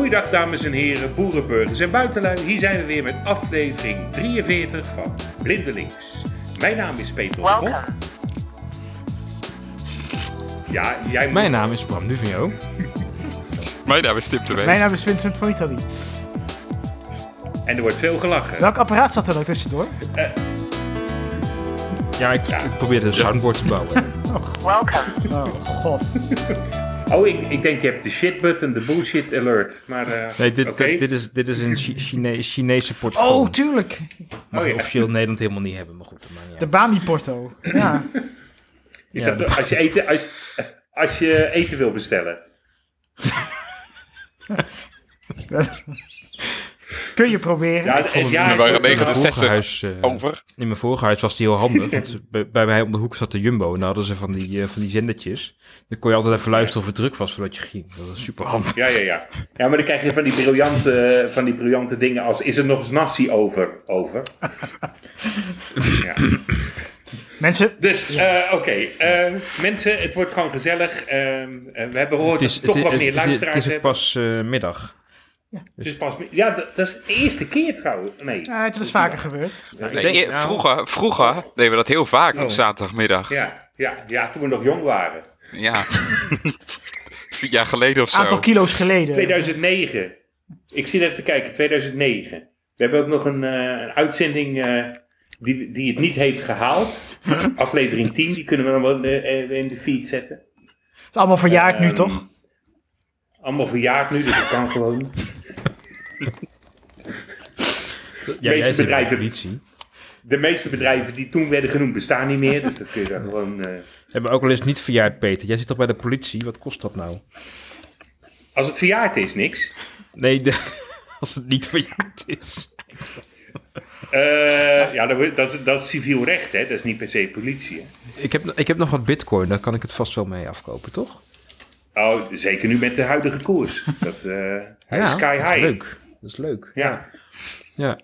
Goeiedag dames en heren, boerenburgers en buitenlui. Hier zijn we weer met aflevering 43 van Blindelings. Mijn naam is Peter. Welcome. Ja, jij moet... Mijn naam is Bram Duvio. Mijn naam is Tim de Wees. Mijn naam is Vincent van Italië. En er wordt veel gelachen. Welk apparaat zat er ook tussendoor? Ja, ik, ik probeerde een soundboard te bouwen. Welcome. Oh, god. Oh, ik, ik denk je hebt de shit button, de bullshit alert. Maar eh Nee, dit, oké. dit, dit is, dit is een Chi- Chine- Chinese portfolio. Oh, tuurlijk. Mag Oh, ja. officieel in Nederland helemaal niet hebben, maar goed. Niet De uit. Bami Porto. Ja. Is Ja, dat als je, eten, als, als je eten wil bestellen? Kun je proberen. Ja, het, het jaar Er waren wordt- negen- In mijn 69 vorige huis, eh, Over. In mijn vorige huis was die heel handig. Want bij, bij mij om de hoek zat de Jumbo. En daar hadden ze van die, eh, van die zendertjes. Dan kon je altijd even luisteren of het druk was voordat je ging. Dat was super handig. Ja, ja, ja. Ja, maar dan krijg je van die briljante, van die briljante dingen als... Is er nog eens nasi over? Over. ja. Mensen, Dus, eh, oké. eh, mensen, het wordt gewoon gezellig. Eh, eh, we hebben gehoord dat we toch het- wat meer het- luisteraars Het is hebben. pas eh, middag. Het is pas... Ja, dat, is de eerste keer trouwens. Nee. ja, het is vaker gebeurd. Nee, denk- e- nou- vroeger, vroeger deden we dat heel vaak Oh. op zaterdagmiddag. Ja, ja, ja, toen we nog jong waren. Ja. Vier jaar geleden of zo. Aantal kilo's geleden. 2009. Ik zit even te kijken, 2009. We hebben ook nog een, eh, een uitzending eh, die, die het niet heeft gehaald. Aflevering 10, die kunnen we nog wel eh, in de feed zetten. Het is allemaal verjaard nu, Ehm, toch? Allemaal verjaard nu, dus dat kan gewoon. Ja, jij meeste de bedrijven-. De meeste bedrijven die toen werden genoemd bestaan niet meer, dus dat kun je dan gewoon... eh, Hebben ook al eens niet verjaard, Peter. Jij zit toch bij de politie? Wat kost dat nou? als het verjaard is, niks. Nee, de- als het niet verjaard is. Eh, ja, dat, dat, is, dat is civiel recht, hè? Dat is niet per se politie, hè? Ik heb, ik heb nog wat bitcoin, daar kan ik het vast wel mee afkopen, toch? Oh, zeker nu met de huidige koers. Dat eh sky high. is leuk. Dat is leuk. Ja. Ja.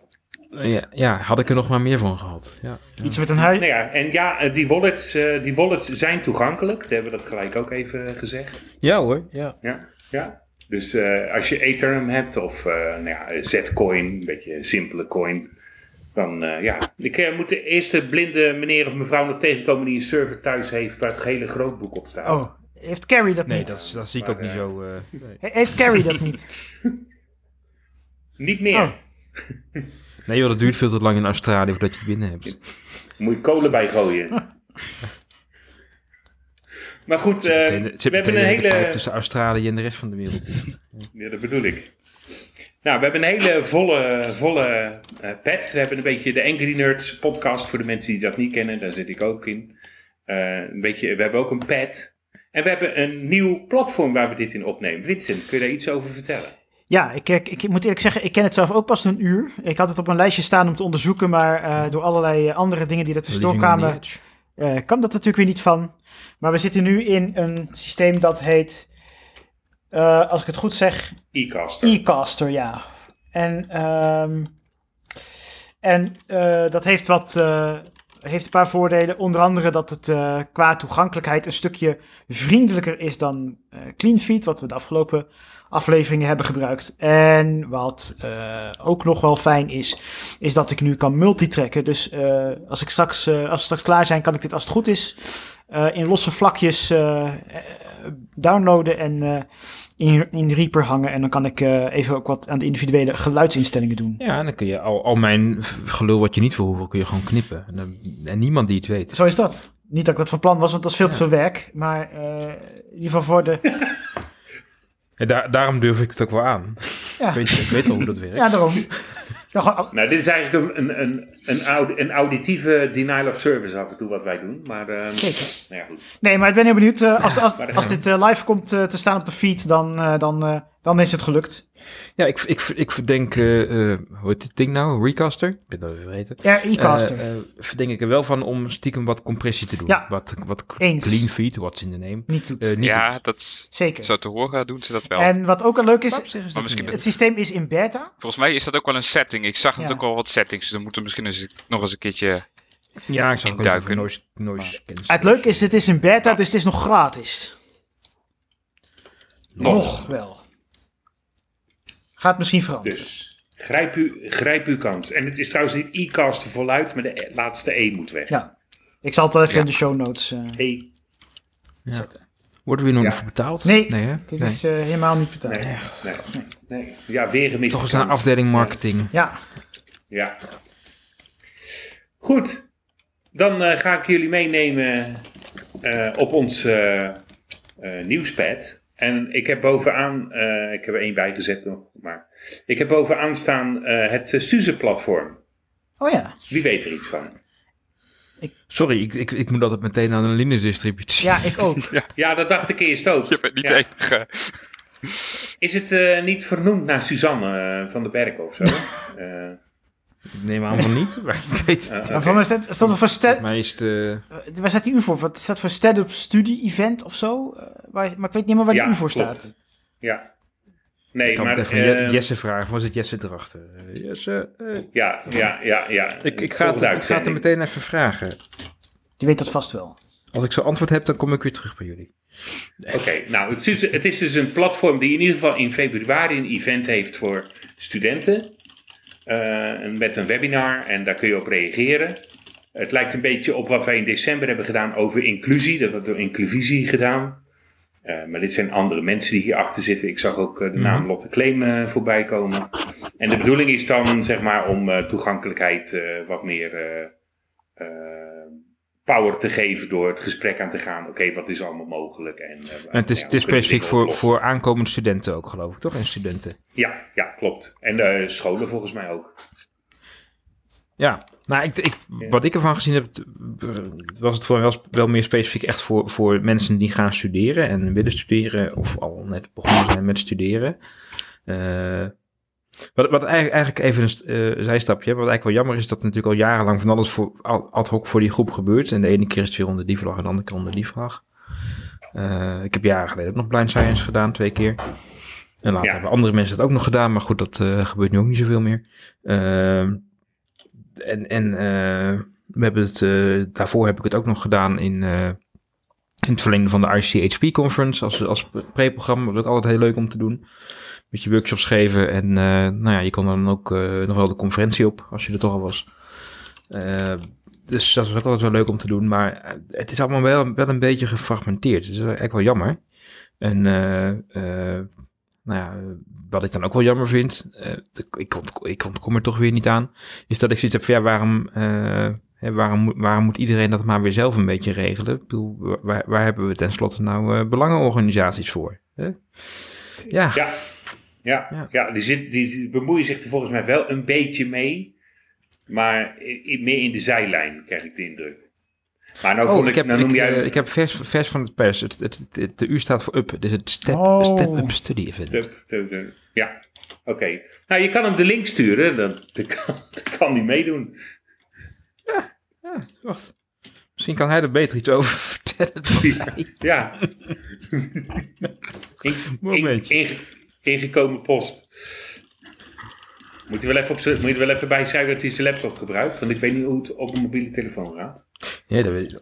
Ja, ja, had ik er nog maar meer van gehad. Ja, ja. Iets met een huis. Nou ja, en ja, eh, die wallets, eh, die wallets zijn toegankelijk. We hebben dat gelijk ook even gezegd. ja hoor, ja. Ja, ja. Dus eh, als je Ethereum hebt of eh nou ja, Zcoin, een beetje een simpele coin. Dan eh, ja, ik eh, moet de eerste blinde meneer of mevrouw nog tegenkomen die een server thuis heeft waar het gele grootboek op staat. Oh, heeft Carrie dat Nee, niet? dat, is- dat zie ik Maar, ook niet eh, zo. eh, nee. He- Heeft Carrie dat niet? Niet meer. Oh. nee joh, dat duurt veel te lang in Australië voordat je het binnen hebt. Moet je kolen bij gooien. maar goed, Meteen- zit we hebben een hele... tussen Australië en de rest van de wereld. Ja, dat bedoel ik. Nou, we hebben een hele volle, volle pet. We hebben een beetje de Angry Nerds podcast voor de mensen die dat niet kennen. Daar zit ik ook in. Eh, een beetje, we hebben ook een pad. En we hebben een nieuw platform waar we dit in opnemen. Vincent, kun je daar iets over vertellen? Ja, ik, ik, ik moet eerlijk zeggen, ik ken het zelf ook pas een uur. Ik had het op een lijstje staan om te onderzoeken, maar eh, door allerlei eh, andere dingen die er tussendoor kwamen, edge. eh, kan dat natuurlijk weer niet van. Maar we zitten nu in een systeem dat heet, eh, als ik het goed zeg, E-caster. e-caster, ja. En, ehm, en eh, dat heeft wat, eh, heeft een paar voordelen. Onder andere dat het eh, qua toegankelijkheid een stukje vriendelijker is dan eh CleanFeed, wat we de afgelopen afleveringen hebben gebruikt. En wat eh, ook nog wel fijn is, is dat ik nu kan multitracken. Dus eh, als, ik straks, eh, als we straks klaar zijn, kan ik dit als het goed is eh, in losse vlakjes downloaden en eh, in, in Reaper hangen. En dan kan ik eh, even ook wat aan de individuele geluidsinstellingen doen. Ja, en dan kun je al, al mijn gelul wat je niet wil horen, kun je gewoon knippen. En, dan- en niemand die het weet. Zo is dat. Niet dat ik dat van plan was, want dat is veel te veel werk. Maar eh, in ieder geval voor de... En daar, daarom durf ik het ook wel aan. Ja, weet, ik weet al hoe dat werkt. ja daarom. Nou, dit is eigenlijk een, een, een, een auditieve denial of service af en toe wat wij doen. Maar, eh, zeker. nou ja, goed. Nee, maar ik ben heel benieuwd. eh, als, als, als dit eh, live komt eh, te staan op de feed, dan, eh, dan, eh, dan is het gelukt. Ja, ik, ik, ik verdenk, eh, eh, hoe heet dit ding nou? Recaster? Ik ben dat even vergeten. Ja, e-caster. Eh, eh, verdenk ik er wel van om stiekem wat compressie te doen. Ja. Wat, wat Eens. clean feed, what's in the name. niet doet. Niet ja, dat is, zeker. zo te horen doen ze dat wel. En wat ook al leuk is, Maar misschien- het systeem is in beta. Volgens mij is dat ook wel een setting. Ik zag Ja. natuurlijk al wat settings. Dus dan moeten we misschien eens, nog eens een keertje... Ja, ik zou even noise, noise cancel. Het leuke is, het is in beta, dus het is nog gratis. Nog wel. Gaat misschien veranderen. Dus grijp, u, grijp uw kans. En het is trouwens niet e-cast voluit, maar de e- laatste E moet weg. Ja. Ik zal het wel even Ja. in de show notes eh, E. Zetten. Worden we hier nog Ja. voor betaald? Nee. nee, hè? Dit Nee. is eh, helemaal niet betaald. Nee, nee, nee. Ja, weer gemist. Toch eens naar afdeling marketing. Ja, Ja. Goed. Dan eh, ga ik jullie meenemen eh, op ons nieuwspad. En ik heb bovenaan, eh, ik heb er één bijgezet nog, maar ik heb bovenaan staan eh, het uh, Suze-platform. oh ja. Wie weet er iets van? Sorry, ik, ik, ik moet altijd meteen aan een Linux-distributie. Ja, ik ook. Ja, dat dacht ik eerst ook. Je bent niet Ja. de enige. Is het eh, niet vernoemd naar Suzanne eh, van der Berg of zo? Ik neem aan van niet, maar ik weet het. Maar oké. van is dat, is dat voor sta- eh, waar staat die U voor? Wat is dat voor stand-up studie event of zo? Eh, waar, maar ik weet niet meer waar die U voor klopt. staat. Ja. Nee, ik kan maar... het even eh, Jesse vragen. Was het Jesse erachter? Eh, Jesse, eh, Ja, ja, ja, ja. ik, ik, ga het, ik ga het er meteen even vragen. Die weet dat vast wel. Als ik zo antwoord heb, dan kom ik weer terug bij jullie. Oké, nou, het is, het is dus een platform die in ieder geval in februari een event heeft voor studenten. Eh, met een webinar en daar kun je op reageren. Het lijkt een beetje op wat wij in december hebben gedaan over inclusie. Dat wordt door Incluvisie gedaan. Eh, maar dit zijn andere mensen die hierachter zitten. Ik zag ook eh, de naam Lotte Kleem eh, voorbij komen. En de bedoeling is dan, zeg maar, om toegankelijkheid wat meer power te geven door het gesprek aan te gaan. Oké, wat is allemaal mogelijk? En, eh, En het is, ja, het is specifiek voor, voor aankomende studenten ook, geloof ik, toch? En studenten. Ja, ja, klopt. En de scholen volgens mij ook. Ja, nou, ik, ik, wat ik ervan gezien heb, eh, was het voor wel, wel meer specifiek echt voor, voor mensen die gaan studeren en willen studeren of al net begonnen zijn met studeren. Eh, wat, wat eigenlijk, eigenlijk even een eh, zijstapje, wat eigenlijk wel jammer is, dat natuurlijk al jarenlang van alles voor, ad hoc voor die groep gebeurt. En de ene keer is het weer onder die vlag en de andere keer onder die vlag. Eh, ik heb jaren geleden ook nog Blind Science gedaan, twee keer. En later Ja. hebben andere mensen dat ook nog gedaan, maar goed, dat eh, gebeurt nu ook niet zoveel meer. Ehm en en we hebben het, daarvoor heb ik het ook nog gedaan in, in het van de ICHP conference als, als pre-programma. Dat ook altijd heel leuk om te doen. Beetje workshops geven en eh, nou ja, je kon dan ook eh, nog wel de conferentie op als je er toch al was. Eh, dus dat was ook altijd wel leuk om te doen, maar het is allemaal wel, wel een beetje gefragmenteerd. Is eigenlijk wel jammer. En nou ja, wat ik dan ook wel jammer vind, ik, ont, ik ontkom er toch weer niet aan, is dat ik zoiets heb ja, waarom, hè, waarom, moet- waarom moet iedereen dat maar weer zelf een beetje regelen? Ik bedoel, waar, waar hebben we tenslotte nou eh, belangenorganisaties voor? Hè? Ja, Ja, ja, Ja. ja. die, zit, die bemoeien zich er volgens mij wel een beetje mee. Maar meer in de zijlijn, krijg ik de indruk. Maar nou Oh, ik ik, heb, nou ik, jij... eh, ik heb vers, vers van het pers. Het, het, de U staat voor up. Dus het step, Oh. step up study event. Ja, oké. Nou, je kan hem de link sturen, dan, dan, kan, dan kan die meedoen. Wacht. Misschien kan hij er beter iets over vertellen dan. Ja. In, in, Momentje. inge- ingekomen post. Moet je, wel even op moet je er wel even bij schrijven dat hij zijn laptop gebruikt, want ik weet niet hoe het op een mobiele telefoon gaat. Ja, dat weet ik.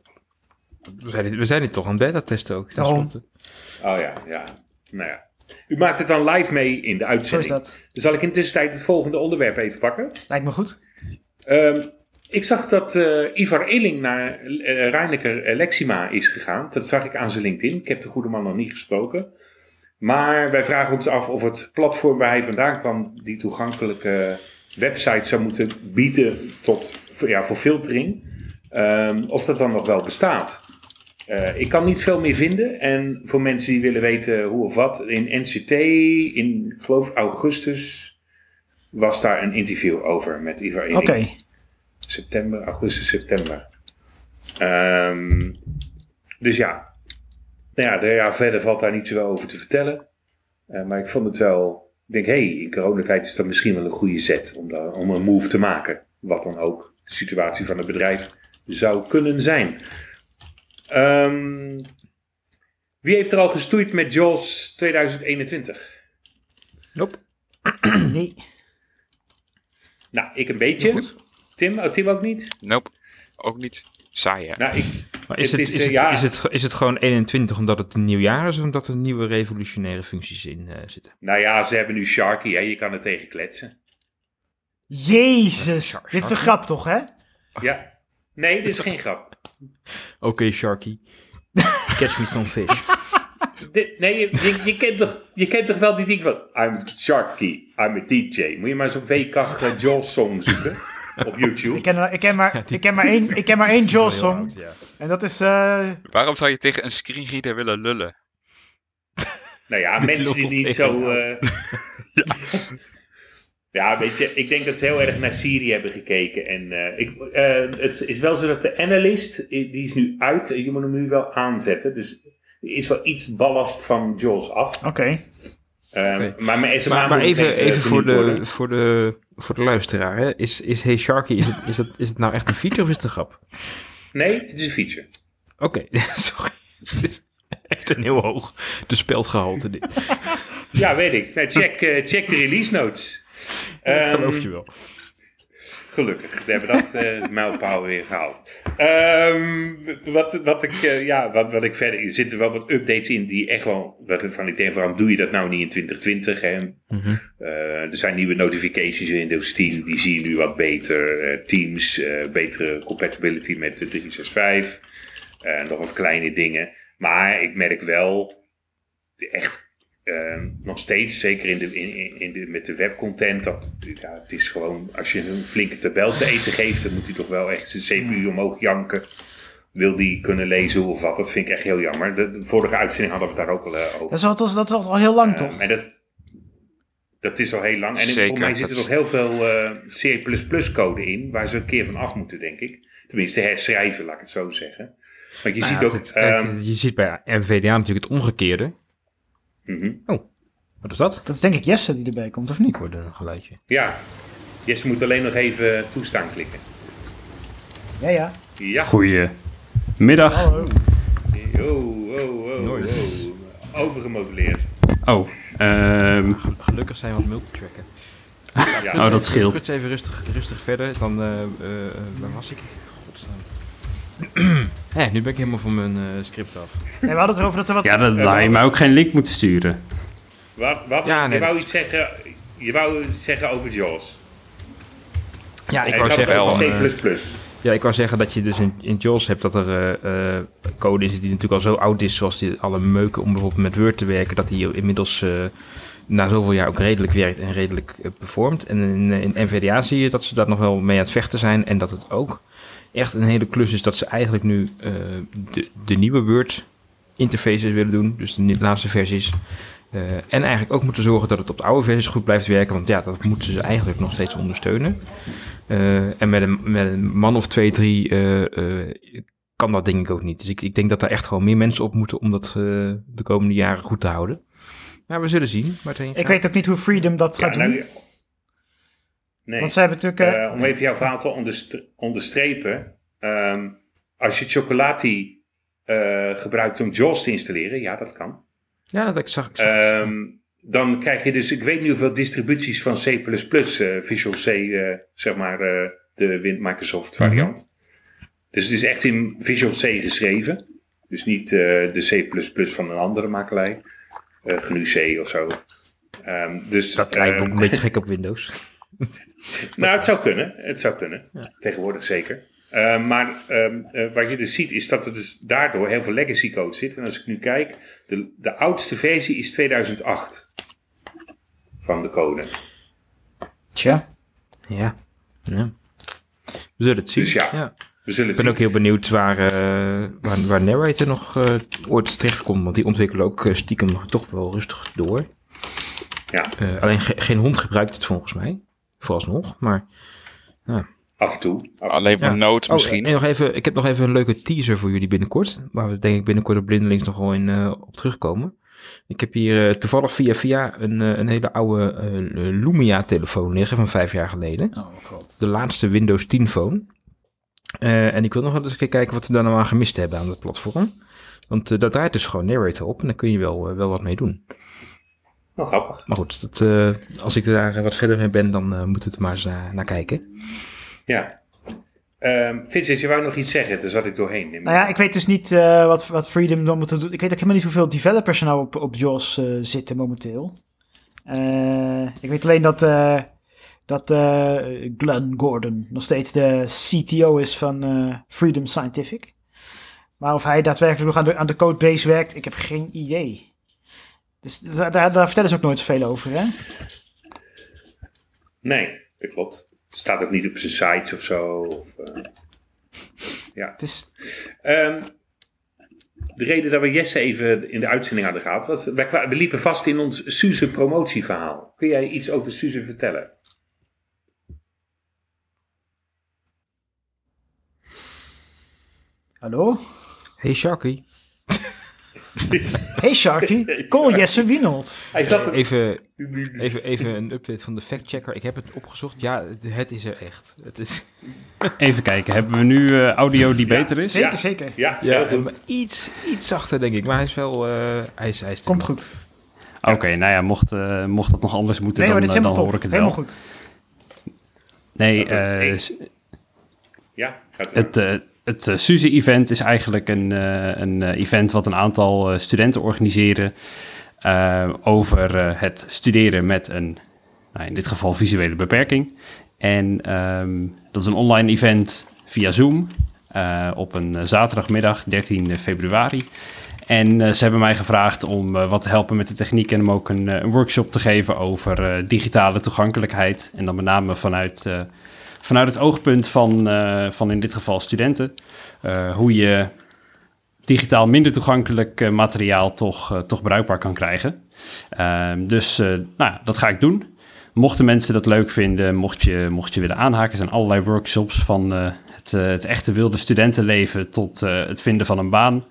We zijn, dit- we zijn dit toch aan het beta testen ook. Daarom. tenslotte. Oh ja, ja. Nou ja. U maakt het dan live mee in de Zo uitzending. is dat. Dan zal ik in de tussentijd het volgende onderwerp even pakken. Lijkt me goed. Ehm, ik zag dat eh, Ivar Illing naar uh, Lexima is gegaan. Dat zag ik aan zijn LinkedIn. Ik heb de goede man nog niet gesproken. Maar wij vragen ons af of het platform waar hij vandaan kwam, die toegankelijke website zou moeten bieden tot, ja, voor filtering, ehm, of dat dan nog wel bestaat. Eh, ik kan niet veel meer vinden. En voor mensen die willen weten hoe of wat, in NCT, in ik geloof augustus, was daar een interview over met Ivar Illing Oké. September, augustus, september. Ehm, dus ja. Nou ja, de- ja, verder valt daar niet zoveel over te vertellen. Eh, maar ik vond het wel. Ik denk, hé, hey, in coronatijd is dat misschien wel een goede zet om, daar, om een move te maken. Wat dan ook de situatie van het bedrijf zou kunnen zijn. Ehm, wie heeft er al gestoeid met JAWS 2021? Nope. Nee. Nou, ik een beetje. Tim, oh, Tim ook niet? Nope, ook niet. Saai hè? Nou, ik, Maar is Het het, is, is, eh, ja. is, het, is het gewoon 21 omdat het een nieuw jaar is of omdat er nieuwe revolutionaire functies in eh, zitten? Nou ja, ze hebben nu Sharky, hè? je kan er tegen kletsen. Jezus, dit is een grap toch, hè? Ja. Nee, dit is geen grap. Oké, Sharky. Catch me some fish. Nee, je, je, je, kent toch, je kent toch wel die ding van... I'm Sharky, I'm a DJ. Moet je maar zo'n uh, Jaws song zoeken op YouTube. Ik ken, ik ken, maar, ik ken, maar, één, ik ken maar één Jaws song. oud, ja. En dat is... eh, Waarom zou je tegen een screenreader willen lullen? Nou ja, mensen die niet zo... eh, ja. weet je, ik denk dat ze heel erg naar Syrië hebben gekeken. En eh, ik, eh, het is wel zo dat de analyst, die is nu uit. Je moet hem nu wel aanzetten. Dus er is wel iets ballast van Jaws af. Oké. Ehm, Oké. Maar Maar, even, even voor, de, worden. voor, de, voor de luisteraar. Hè? Is, is Hey Sharky, is het, is, het, is het nou echt een feature of is het een grap? Nee, het is een feature. Oké, sorry. Het is echt een heel hoog de speldgehalte dit. Ja, weet ik. Nou, check, eh, check de release notes. Dat Ehm, geloof je wel. Gelukkig, we hebben dat eh mijlpaal weer gehaald. Ehm, wat, wat, ik, eh, ja, wat, wat ik verder... Er zitten wel wat updates in die echt wel... Wat van ik denk, waarom doe je dat nou niet in 2020? Hè? Mhm. Eh, er zijn nieuwe notifications in Windows 10. Die zie je nu wat beter. Teams, betere compatibility met de 365. Eh, nog wat kleine dingen. Maar ik merk wel... Echt eh, nog steeds, zeker in de, in, in- de, met de webcontent, dat ja, het is gewoon, als je een flinke tabel te eten geeft, dan moet hij toch wel echt zijn CPU omhoog janken. Wil die kunnen lezen of wat? Dat vind ik echt heel jammer. De, de vorige uitzending hadden we het daar ook al eh, over. Dat is, al, dat is al heel lang, Eh, toch? en dat, dat is al heel lang. En Zeker, voor mij zit er nog heel veel eh, C++ code in, waar ze een keer van af moeten, denk ik. Tenminste, herschrijven, laat ik het zo zeggen. Want je Nou ziet ja, ook... het- kijk, ehm, je ziet bij NVDA natuurlijk het omgekeerde. Mhm. Wat is dat? Dat is denk ik Jesse die erbij komt, of niet? Ik hoorde een geluidje. Ja, Jesse moet alleen nog even toestaan klikken. Ja, ja. Ja. Goedemiddag. Hallo. Oh, oh, oh, oh. Overgemoduleerd. Oh, ehm, Gel- Gelukkig zijn we aan het multitracken. Ja. oh, dat scheelt. Even rustig, rustig verder. Dan, eh, eh, waar was ik? Hé, nu ben ik helemaal van mijn eh, script af. Nee, we hadden het erover dat er wat... Ja, dan had je mij ook geen link moeten sturen. Wat, wat, Ja, nee, je, wou dat- iets zeggen, je wou iets zeggen over Jaws. Ja, ik wou zeggen over van, eh, C++. Ja, ik wou zeggen dat je dus in, in JAWS hebt dat er eh, eh, code in zit die natuurlijk al zo oud is, zoals die alle meuken om bijvoorbeeld met Word te werken, dat die inmiddels eh, na zoveel jaar ook redelijk werkt en redelijk eh, performt. En in, eh, in NVDA zie je dat ze daar nog wel mee aan het vechten zijn en dat het ook echt een hele klus is dat ze eigenlijk nu eh, de, de nieuwe Word interfaces willen doen, dus de laatste versies. Eh, en eigenlijk ook moeten zorgen dat het op de oude versies goed blijft werken, want ja, dat moeten ze eigenlijk nog steeds ondersteunen. Eh, en met een, met een man of twee, drie eh, eh, kan dat denk ik ook niet. Dus ik, ik denk dat daar echt gewoon meer mensen op moeten om dat eh, de komende jaren goed te houden. Maar we zullen zien. Ik weet ook niet hoe Freedom dat Ja, gaat doen. nou, nee. Want ze hebben natuurlijk... eh, Eh, om even jouw verhaal te onderstre- onderstrepen. ehm, als je Chocolati eh, gebruikt om JAWS te installeren, ja, dat kan. Ja, dat ik zag. Ik zag. Ehm, dan krijg je dus, ik weet niet hoeveel distributies van C++, eh, Visual C, eh, zeg maar, eh, de Microsoft variant. Dus het is echt in Visual C geschreven. Dus niet eh, de C++ van een andere makelij. eh GNU C of zo. Ehm, dus, dat lijkt me ook een beetje gek op Windows. nou, het zou kunnen. Het zou kunnen. Ja. Tegenwoordig zeker. Uh, maar um, uh, wat je dus ziet is dat er dus daardoor heel veel legacy code zit. En als ik nu kijk, de, de oudste versie is 2008 van de code. Tja. Ja. ja. We zullen het zien. Dus ja, we zullen ik ben zien. ook heel benieuwd waar, uh, waar, waar Narrator nog uh, ooit terecht komt. Want die ontwikkelen ook stiekem toch wel rustig door. Ja. Uh, alleen ge geen hond gebruikt het volgens mij. Vooralsnog. Maar ja. Af en toe. Af Alleen voor ja. nood misschien. Oh, nog even, ik heb nog even een leuke teaser voor jullie binnenkort. Waar we denk ik binnenkort op Blindelings nog wel in, uh, op terugkomen. Ik heb hier uh, toevallig via via een, uh, een hele oude Lumia telefoon liggen van vijf jaar geleden. Oh god. De laatste Windows 10 phone. Uh, en ik wil nog wel eens een keer kijken wat we daar nou aan gemist hebben aan het platform. Want uh, dat draait dus gewoon Narrator op en daar kun je wel, uh, wel wat mee doen. Nou, grappig. Maar goed, dat, uh, als ik daar wat verder mee ben, dan uh, moet het er maar eens naar, naar kijken. Ja. Ehm Vincent, je wou nog iets zeggen, daar zat ik doorheen. Nou ja, ik weet dus niet eh, wat, wat Freedom dan moet doen. Ik weet ook helemaal niet hoeveel developers er nou op, op JOS eh, zitten momenteel. Eh, ik weet alleen dat, eh, dat eh, Glenn Gordon nog steeds de CTO is van eh, Freedom Scientific. Maar of hij daadwerkelijk nog aan de, aan de codebase werkt, ik heb geen idee. Dus daar, daar, daar vertellen ze ook nooit zoveel over, hè? Nee, dat klopt. Staat ook niet op zijn sites of zo. Of, eh, Het is, Ehm, de reden dat we Jesse even in de uitzending hadden gehad, was we liepen vast in ons Suze promotieverhaal. Kun jij iets over Suze vertellen? hallo? Hey Sharky, Hey Sharky, call Jesse Wienold. Hij zat er... even, even, even een update van de factchecker. Ik heb het opgezocht. Ja, het- is er echt. Het is, Even kijken, hebben we nu eh, audio die Ja, beter is? Zeker, Ja. zeker. Ja, ja, heel goed. maar iets, iets zachter denk ik. Maar hij is wel... eh, hij is, hij is Komt goed. Oké, nou ja, mocht, eh, mocht dat nog anders moeten, Nee dan, eh, helemaal dan hoor ik het wel. Helemaal goed. Nee, eh, Ja, gaat het, eh, het eh, SUZE-event is eigenlijk een, eh, een eh, event wat een aantal studenten organiseren over het studeren met een, nou, in dit geval visuele beperking. En ehm, dat is een online event via Zoom op een zaterdagmiddag, 13 februari. En ze hebben mij gevraagd om wat te helpen met de techniek en om ook een, een workshop te geven over digitale toegankelijkheid. En dan met name vanuit, vanuit het oogpunt van, eh, van in dit geval studenten. Eh, hoe je digitaal minder toegankelijk eh, materiaal toch, toch bruikbaar kan krijgen. Ehm, dus nou, dat ga ik doen. Mochten mensen dat leuk vinden, mocht je, mocht je willen aanhaken, zijn allerlei workshops van het, het echte wilde studentenleven tot het vinden van een baan.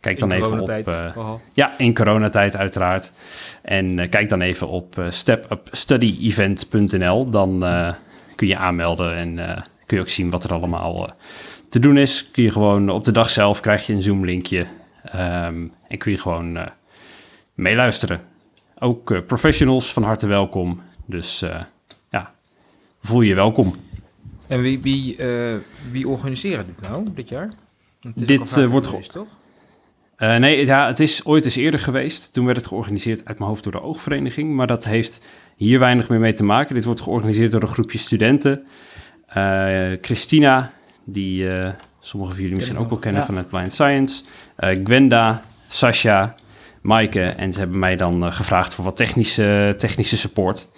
Kijk dan in even op. vooral. ja, in coronatijd uiteraard. En kijk dan even op eh, stepupstudyevent.nl. Dan kun je aanmelden en eh, kun je ook zien wat er allemaal eh, te doen is. Kun je gewoon op de dag zelf krijg je een Zoom linkje. ehm, en kun je gewoon eh, meeluisteren. Ook professionals van harte welkom. Dus ja, voel je welkom. En wie, wie, wie organiseren dit nou, dit jaar? Dit, wordt geweest, toch? Nee, ja, het is ooit eens eerder geweest. Toen werd het georganiseerd uit mijn hoofd door de Oogvereniging. Maar dat heeft hier weinig meer mee te maken. Dit wordt georganiseerd door een groepje studenten. Eh, Christina, die eh sommigen van jullie misschien ook wel kennen ja. vanuit Blind Science. Eh, Gwenda, Sasha, Maaike. En ze hebben mij dan gevraagd voor wat technische, technische support.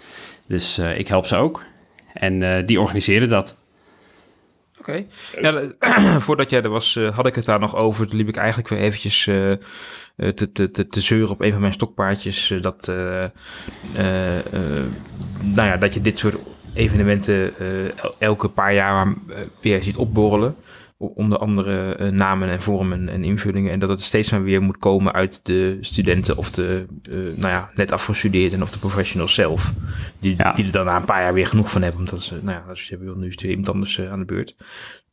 Dus ik help ze ook. En die organiseren dat. Oké. Ja, voordat jij er was, eh, had ik het daar nog over. Toen liep ik eigenlijk weer eventjes eh, eh, te, te, te, te zeuren op een van mijn stokpaardjes. dat, nou ja, dat je dit soort evenementen el- elke paar jaar weer ziet opborrelen. Onder andere eh, namen en vormen en invullingen. En dat het steeds maar weer moet komen uit de studenten of de eh, nou ja, net afgestudeerden of de professionals zelf. Die, Ja. die er dan na een paar jaar weer genoeg van hebben. Omdat ze, nou ja, als je wil, nu is iemand anders eh, aan de beurt.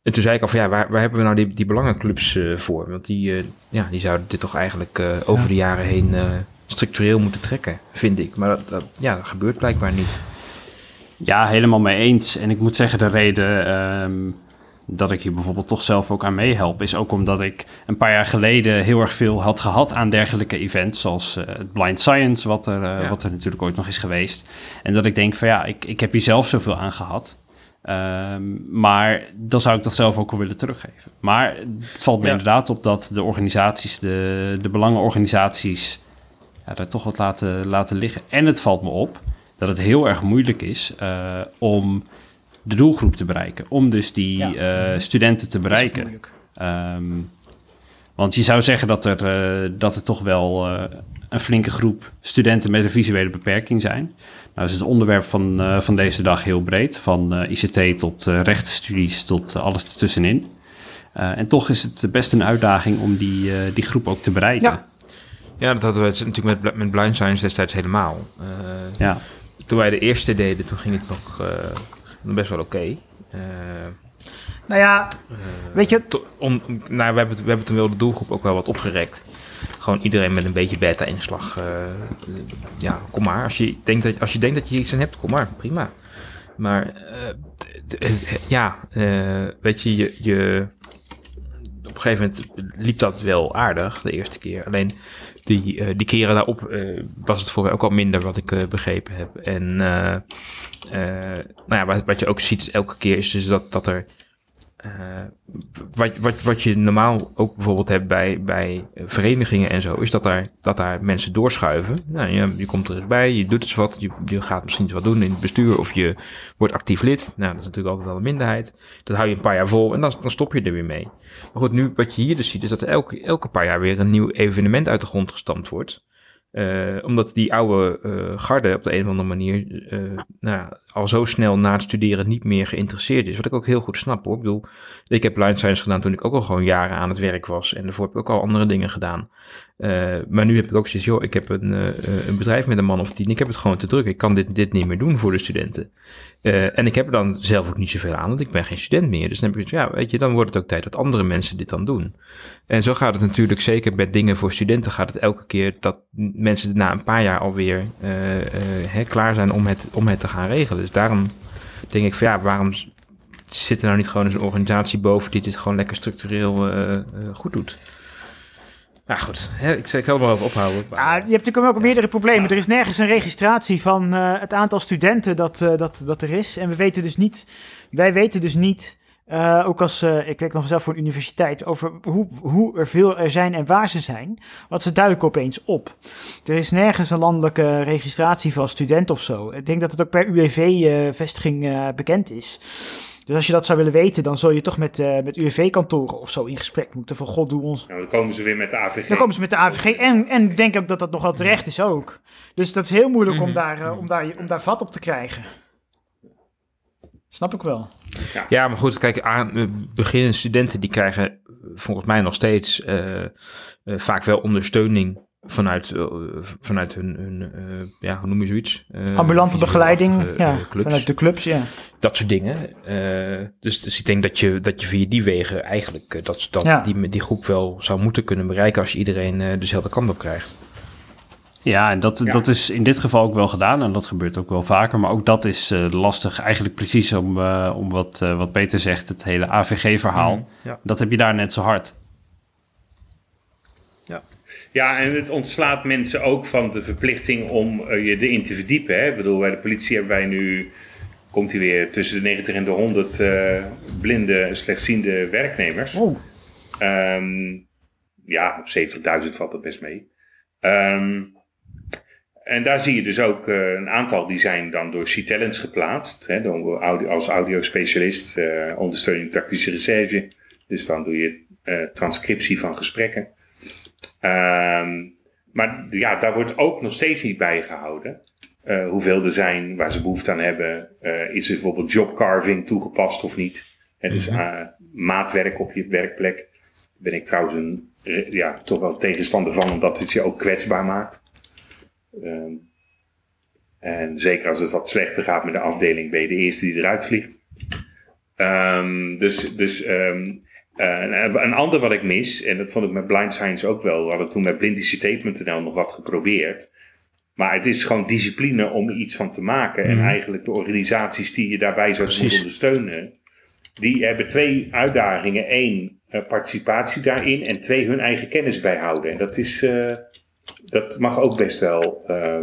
En toen zei ik al van ja, waar, waar hebben we nou die, die belangenclubs voor? Want die, ja, die zouden dit toch eigenlijk over de jaren heen structureel moeten trekken, vind ik. Maar dat, dat, ja, dat gebeurt blijkbaar niet. Ja, helemaal mee eens. En ik moet zeggen, de reden ehm, dat ik hier bijvoorbeeld toch zelf ook aan meehelp, is ook omdat ik een paar jaar geleden heel erg veel had gehad aan dergelijke events, zoals eh, het Blind Science, wat er, eh, Ja. wat er natuurlijk ooit nog is geweest. En dat ik denk van ja, ik, ik heb hier zelf zoveel aan gehad. Ehm, maar dan zou ik dat zelf ook wel willen teruggeven. Maar het valt me Ja. inderdaad op dat de organisaties, de, de belangenorganisaties, ja, daar toch wat laten, laten liggen. En het valt me op dat het heel erg moeilijk is eh, om de doelgroep te bereiken. Om dus die Ja. eh, studenten te bereiken. Ehm, want je zou zeggen dat er, eh, dat er toch wel eh, een flinke groep studenten met een visuele beperking zijn. Nou is het onderwerp van, eh, van deze dag heel breed. Van eh, ICT tot eh rechtenstudies tot alles ertussenin. Eh, en toch is het best een uitdaging om die, eh, die groep ook te bereiken. Ja. Ja, dat hadden we het natuurlijk met, met Blind Science destijds helemaal. Eh, ja. Toen wij de eerste deden, toen ging het nog eh, best wel oké. Eh, Nou ja, eh, weet je, to- om, nou, we, hebben, we hebben toen wel de doelgroep ook wel wat opgerekt. Gewoon iedereen met een beetje beta-inslag. eh, ja, kom maar. Als je, denkt dat, als je denkt dat je iets aan hebt, kom maar. Prima. Maar ja, weet je, je, je, op een gegeven moment liep dat wel aardig de eerste keer. Alleen die, eh, die keren daarop eh, was het voor mij ook al minder wat ik eh, begrepen heb. En nou ja, wat, wat je ook ziet elke keer is dus dat, dat er... eh, wat, wat, wat je normaal ook bijvoorbeeld hebt bij, bij verenigingen en zo, is dat daar, dat daar mensen doorschuiven. Nou, je, je komt er eens bij, je doet eens wat, je, gaat misschien eens wat doen in het bestuur of je wordt actief lid. Nou, dat is natuurlijk altijd wel een minderheid. Dat hou je een paar jaar vol en dan, dan stop je er weer mee. Maar goed, nu wat je hier dus ziet, is dat er elke, paar jaar weer een nieuw evenement uit de grond gestampt wordt. Eh, omdat die oude eh, garde op de een of andere manier eh, nou, al zo snel na het studeren niet meer geïnteresseerd is. Wat ik ook heel goed snap hoor. Ik bedoel, ik heb line science gedaan toen ik ook al gewoon jaren aan het werk was. En daarvoor heb ik ook al andere dingen gedaan. Eh, maar nu heb ik ook zoiets, joh, ik heb een, eh, eh, een bedrijf met een man of tien. Ik heb het gewoon te druk. Ik kan dit, dit niet meer doen voor de studenten. En ik heb er dan zelf ook niet zoveel aan, want ik ben geen student meer. Dus dan heb ik ja, weet je, dan wordt het ook tijd dat andere mensen dit dan doen. En zo gaat het natuurlijk zeker met dingen voor studenten. Gaat het elke keer dat mensen na een paar jaar alweer klaar zijn om het, om het te gaan regelen. Dus daarom denk ik van ja, waarom zit er nou niet gewoon eens een organisatie boven die dit gewoon lekker structureel eh, eh, goed doet? Ja, goed. Hè, ik, ik zal er wel even ophouden. Ja, je hebt natuurlijk ook meerdere problemen. Er is nergens een registratie van eh, het aantal studenten dat, dat, dat er is. En we weten dus niet, wij weten dus niet, eh, ook als, eh, ik werk nog zelf voor een universiteit, over hoe, hoe er veel er zijn en waar ze zijn. Want ze duiken opeens op. Er is nergens een landelijke registratie van student of zo. Ik denk dat het ook per UWV-vestiging eh, bekend is. Dus als je dat zou willen weten, dan zul je toch met, eh, met UWV-kantoren of zo in gesprek moeten. Van god, doe ons, Nou, dan komen ze weer met de AVG. dan komen ze met de AVG en, en ik denk ook dat dat nog wel terecht is ook. Dus dat is heel moeilijk om, daar, eh, om, daar, om daar vat op te krijgen. Snap ik wel. Ja, maar goed, kijk, aan, beginnende studenten die krijgen eh, volgens mij nog steeds eh, eh, vaak wel ondersteuning vanuit, vanuit hun, hun ja, hoe noem je zoiets? Eh, Ambulante begeleiding, ja, clubs. vanuit de clubs, ja. dat soort dingen. Eh, dus, dus ik denk dat je, dat je via die wegen eigenlijk dat, dat Ja. die, die groep wel zou moeten kunnen bereiken als je iedereen eh, dezelfde kant op krijgt. Ja, en dat, Ja. dat is in dit geval ook wel gedaan en dat gebeurt ook wel vaker. Maar ook dat is eh, lastig, eigenlijk precies om, eh, om wat, eh, wat Peter zegt, het hele AVG-verhaal. ja. Dat heb je daar net zo hard. Ja, en het ontslaat mensen ook van de verplichting om eh, je erin te verdiepen. Hè? Ik bedoel, bij de politie hebben wij nu, komt hij weer, tussen de 90 en de 100 eh, blinde, slechtziende werknemers. Oh, Ehm, ja, op 70.000 valt dat best mee. Ehm, en daar zie je dus ook eh, een aantal die zijn dan door C-Talents geplaatst. Hè, door audio, als audiospecialist, eh ondersteuning tactische recherche. Dus dan doe je eh, transcriptie van gesprekken. Ehm, maar ja, daar wordt ook nog steeds niet bij gehouden. eh, hoeveel er zijn, waar ze behoefte aan hebben. Is er bijvoorbeeld jobcarving toegepast of niet? Hè, dus eh, maatwerk op je werkplek. Daar ben ik trouwens een, ja, toch wel tegenstander van, omdat het je ook kwetsbaar maakt. Ehm, en zeker als het wat slechter gaat met de afdeling, ben je de eerste die eruit vliegt. Ehm, dus dus ehm, eh, een, een ander wat ik mis, en dat vond ik met Blind Science ook wel. We hadden toen met blindicitape.nl nog wat geprobeerd. Maar het is gewoon discipline om er iets van te maken. En eigenlijk de organisaties die je daarbij zou moeten ondersteunen, die hebben twee uitdagingen. Eén, eh, participatie daarin. En twee, hun eigen kennis bijhouden. En dat, is, eh, dat mag ook best wel, eh,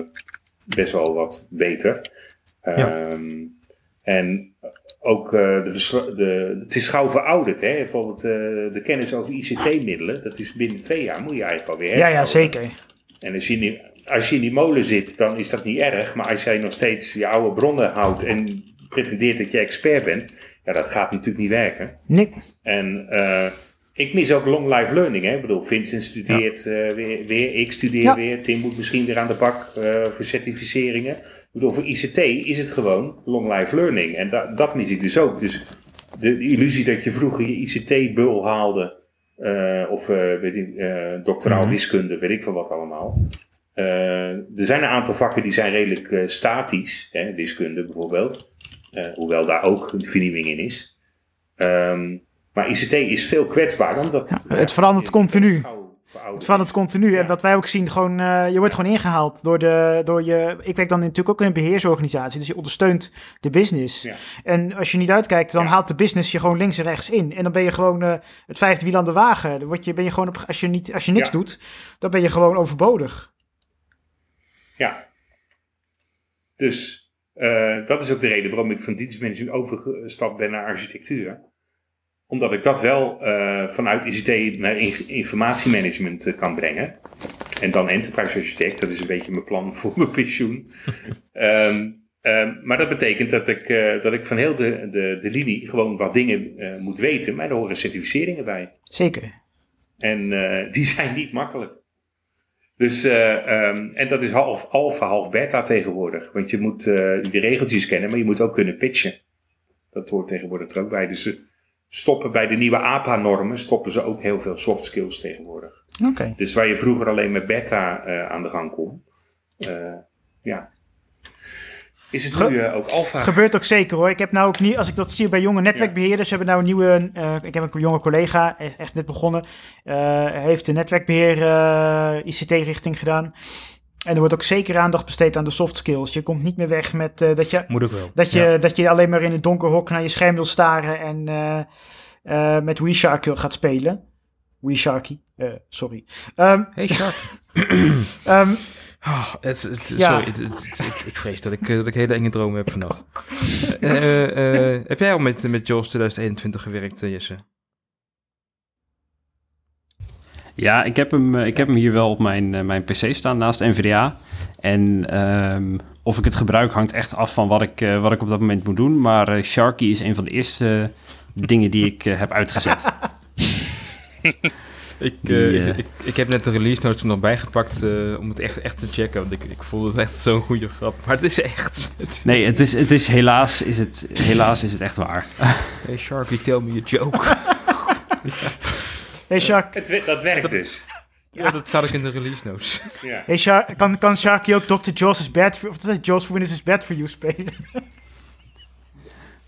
best wel wat beter. Ehm, En ook eh, de, de, het is gauw verouderd. Hè? Bijvoorbeeld eh, de kennis over ICT-middelen. Dat is binnen twee jaar moet je eigenlijk alweer ja, ja, herscholen. zeker. En als je, in die, als je in die molen zit, dan is dat niet erg. Maar als jij nog steeds je oude bronnen houdt en pretendeert dat je expert bent, ja, dat gaat natuurlijk niet werken. Nee, En ik mis ook long life learning. Hè? Ik bedoel, Vincent studeert eh, weer, weer, ik studeer Ja. weer, Tim moet misschien weer aan de bak eh, voor certificeringen. Ik bedoel, voor ICT is het gewoon long life learning. En da- dat mis ik dus ook. Dus de, de illusie dat je vroeger je ICT-bul haalde, eh, of weet ik, doctoraal Mhm. wiskunde, weet ik veel wat allemaal. Er zijn een aantal vakken die zijn redelijk statisch, hè, wiskunde bijvoorbeeld. Hoewel daar ook een vernieuwing in is. Ehm, maar ICT is veel kwetsbaarder, omdat... het verandert continu. Het is. continu. Ja. En wat wij ook zien, gewoon, eh, je wordt gewoon ingehaald door, de, door je... Ik werk dan natuurlijk ook in een beheersorganisatie, dus je ondersteunt de business. En als je niet uitkijkt, dan haalt de business je gewoon links en rechts in. En dan ben je gewoon eh, het vijfde wiel aan de wagen. Dan word je, ben je gewoon op, als, je niet, als je niks doet, dan ben je gewoon overbodig. Ja. Dus eh, dat is ook de reden waarom ik van dienstmanagement overgestapt ben naar architectuur. Omdat ik dat wel eh, vanuit ICT naar in- informatiemanagement eh, kan brengen. En dan enterprise architect, dat is een beetje mijn plan voor mijn pensioen. Ehm, ehm, maar dat betekent dat ik, eh, dat ik van heel de, de, de linie gewoon wat dingen eh, moet weten. Maar er horen certificeringen bij. Zeker. En eh, die zijn niet makkelijk. Dus, eh, ehm, en dat is half alpha, half beta tegenwoordig. Want je moet eh de regeltjes kennen, maar je moet ook kunnen pitchen. Dat hoort tegenwoordig er ook bij. Dus stoppen bij de nieuwe APA-normen, stoppen ze ook heel veel soft skills tegenwoordig. Oké. Dus waar je vroeger alleen met beta eh, aan de gang kon, eh, ja, is het Ge- nu eh, ook alpha. Gebeurt ook zeker hoor. Ik heb nou ook niet, als ik dat zie bij jonge netwerkbeheerders, hebben nou een nieuwe, ik heb een jonge collega, e- echt net begonnen, heeft de netwerkbeheer eh, ICT-richting gedaan. En er wordt ook zeker aandacht besteed aan de soft skills. Je komt niet meer weg met eh, dat, je, Moet ook wel. dat, je, Ja. dat je alleen maar in het donker hok naar je scherm wil staren en eh, eh, met WeShark gaat spelen. WeSharky, eh sorry. Ehm, Hey Shark. ehm, Oh, het, het, Ja. Sorry, het, ik, ik vrees dat ik, dat ik hele enge dromen heb vannacht. Heb jij al met, met JAWS 2021 gewerkt, Jesse? Ja, ik heb hem, eh, ik heb hem hier wel op mijn, eh, mijn PC staan naast NVDA. En ehm, of ik het gebruik hangt echt af van wat ik, eh, wat ik op dat moment moet doen. Maar eh, Sharky is een van de eerste dingen die ik heb uitgezet. Ik, ik, ik, ik heb net de release notes er nog bijgepakt om het echt, echt te checken. Want ik, ik vond het echt zo'n goede grap. Maar het is echt... Het, Nee, het is, het is helaas, is het, helaas is het echt waar. hey Sharky, tell me a joke. hey Shark, Het, dat werkt dus. ja, dat staat ook in de release notes. Ja. hey Shark kan, kan Sharky ook Dr. Jaws is bad for, of het? Jaws for is bad for you spelen?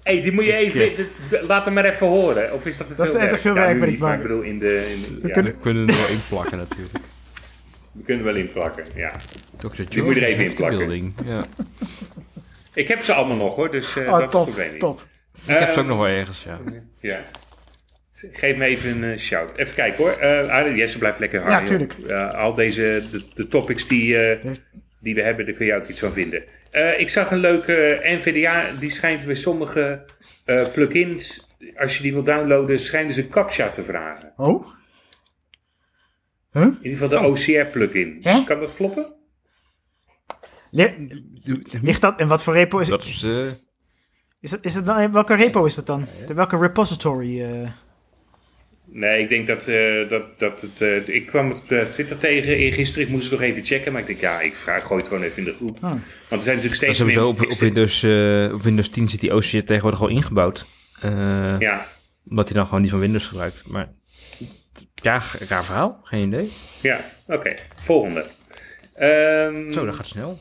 hey, die moet je even. d- d- laat hem maar even horen. Of is dat te Dat is veel echt werk? te veel Ja, werk, nu ben ik maar bang. Ik bedoel, in de. In de- We ja, kunnen- We kunnen er wel in plakken natuurlijk. we kunnen wel inplakken. Ja. Dr. Die moet je er even in plakken. building. Ja. Ik heb ze allemaal nog hoor, dus eh, Oh, dat is het top, probleem niet. top. Ik heb ze ook Ehm, nog wel ergens, ja. Ja. Geef me even een eh, shout. Even kijken hoor. Eh ah, Jesse blijft lekker Ja, hangen. joh. tuurlijk. Eh, al deze de, de topics die, eh, die we hebben, daar kun je ook iets van vinden. Eh, ik zag een leuke NVDA, die schijnt bij sommige eh, plugins, als je die wil downloaden, schijnen ze CAPTCHA te vragen. Oh? Huh? In ieder geval de OCR-plugin. Hè? Kan dat kloppen? Li- ligt dat, en wat voor repo is het? Dat is... eh, Is dat, is het dan, welke repo is dat dan? De, welke repository? Nee, ik denk dat, eh, dat, dat het... eh, ik kwam het op eh, Twitter tegen in gisteren. Ik moest het nog even checken. Maar ik denk, ja, ik vraag, gooi het gewoon even in de groep. Oh. Want er zijn natuurlijk Maar steeds sowieso meer... op, op, Windows, eh, op Windows 10 zit die OCR tegenwoordig al ingebouwd. Eh, Ja, Omdat hij dan gewoon niet van Windows gebruikt. Maar ja, raar verhaal. Geen idee. ja. Oké, volgende. Ehm, Zo, dat gaat snel.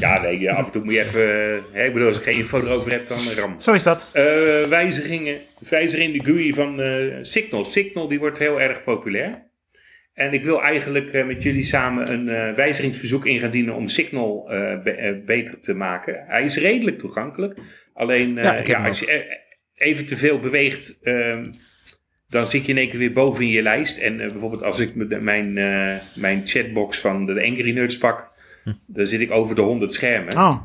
Ja, nee, af en toe moet je even... eh, hè, ik bedoel, als ik geen info erover heb, dan ram. Zo is dat. Eh, wijzigingen. Wijziging in de GUI van eh, Signal. Signal die wordt heel erg populair. En ik wil eigenlijk eh, met jullie samen een eh, wijzigingsverzoek in gaan dienen om Signal eh, be- eh, beter te maken. Hij is redelijk toegankelijk. Alleen eh, Ja, ja, als je eh, even te veel beweegt, ehm, dan zit je in één keer weer boven in je lijst. En eh, bijvoorbeeld als ik met mijn, eh, mijn chatbox van de Angry Nerds pak, dan zit ik over de 100 schermen. Oh.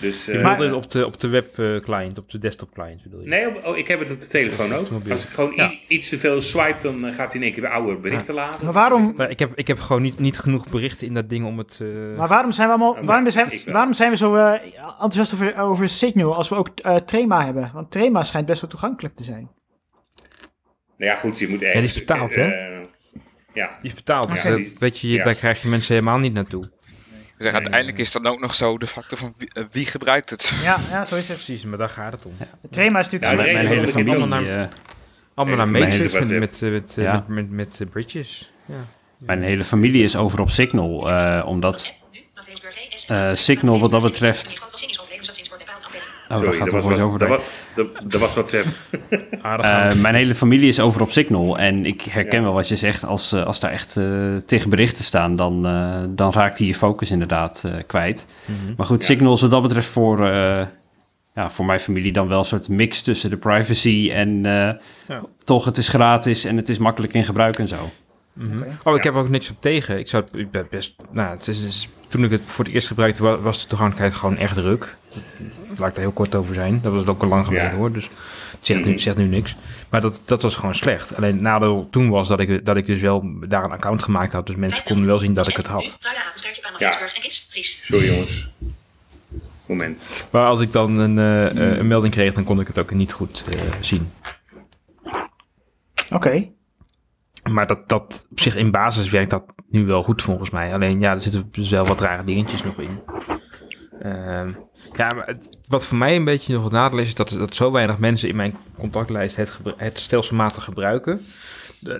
Dus, Je eh, bedoelt het op de, op de web eh, client, op de desktop client bedoel je? Nee, op- oh, ik heb het op de telefoon ook. Als ik gewoon Ja. iets te veel swipe, dan eh, gaat hij in één keer weer oude berichten laden. Maar waarom, ik, heb, ik heb gewoon niet, niet genoeg berichten in dat ding om het... eh, maar waarom zijn we allemaal, Oh, waarom zijn, waarom zijn we zo enthousiast over, over Signal als we ook eh, Trema hebben? Want Trema schijnt best wel toegankelijk te zijn. Nou ja, goed, je moet die ergens... is betaald, eh, hè? ja, Die is betaald, dus Ja, die- weet je, ja. daar krijg je mensen helemaal niet naartoe. Ik zeg, uiteindelijk is dan ook nog zo de factor van wie, eh, wie gebruikt het. Ja, ja zo is het. Precies, maar daar gaat het om. Trema is Ja, natuurlijk... reden mijn hele familie, allemaal eh, Allemaal naar Matrix hele met, met, eh, met, eh, Ja. met, met, met, eh, bridges. Ja. mijn hele familie is over op Signal, eh, omdat eh, Signal wat dat betreft Oh, Sorry, dat gaat er wat, over. Dat, was, WhatsApp. Eh, aan. mijn hele familie is over op Signal. En ik herken Ja. wel wat je zegt. Als, eh, als daar echt eh, tegen berichten staan, dan, eh, dan raakt hij je focus inderdaad eh, kwijt. Mhm. Maar goed, Ja. Signal is wat dat betreft voor, eh, ja, voor mijn familie dan wel een soort mix tussen de privacy en eh, Ja. toch het is gratis en het is makkelijk in gebruik en zo. Mhm. Oh, ik heb ook niks op tegen. Ik zou ik ben best. Nou, het is, is- toen ik het voor het eerst gebruikte, wa- was de toegankelijkheid gewoon echt druk. Laat ik er heel kort over zijn. Dat was ook al lang geleden Ja. hoor. Dus het zegt, nu, Mhm. zegt nu niks. Maar dat, dat was gewoon slecht. Alleen het nadeel toen was dat ik, dat ik dus wel daar een account gemaakt had. Dus mensen konden wel zien dat ik het had. Ja. en kids, triest. Sorry jongens. Moment. Maar als ik dan een, eh, eh, een melding kreeg, dan kon ik het ook niet goed eh, zien. Oké. Maar dat, dat op zich in basis werkt dat nu wel goed volgens mij. Alleen ja, er zitten dus wel wat rare dingetjes nog in. Ehm, ja, maar het- wat voor mij een beetje nog het nadeel is, is dat, dat zo weinig mensen in mijn contactlijst het, het stelselmatig gebruiken.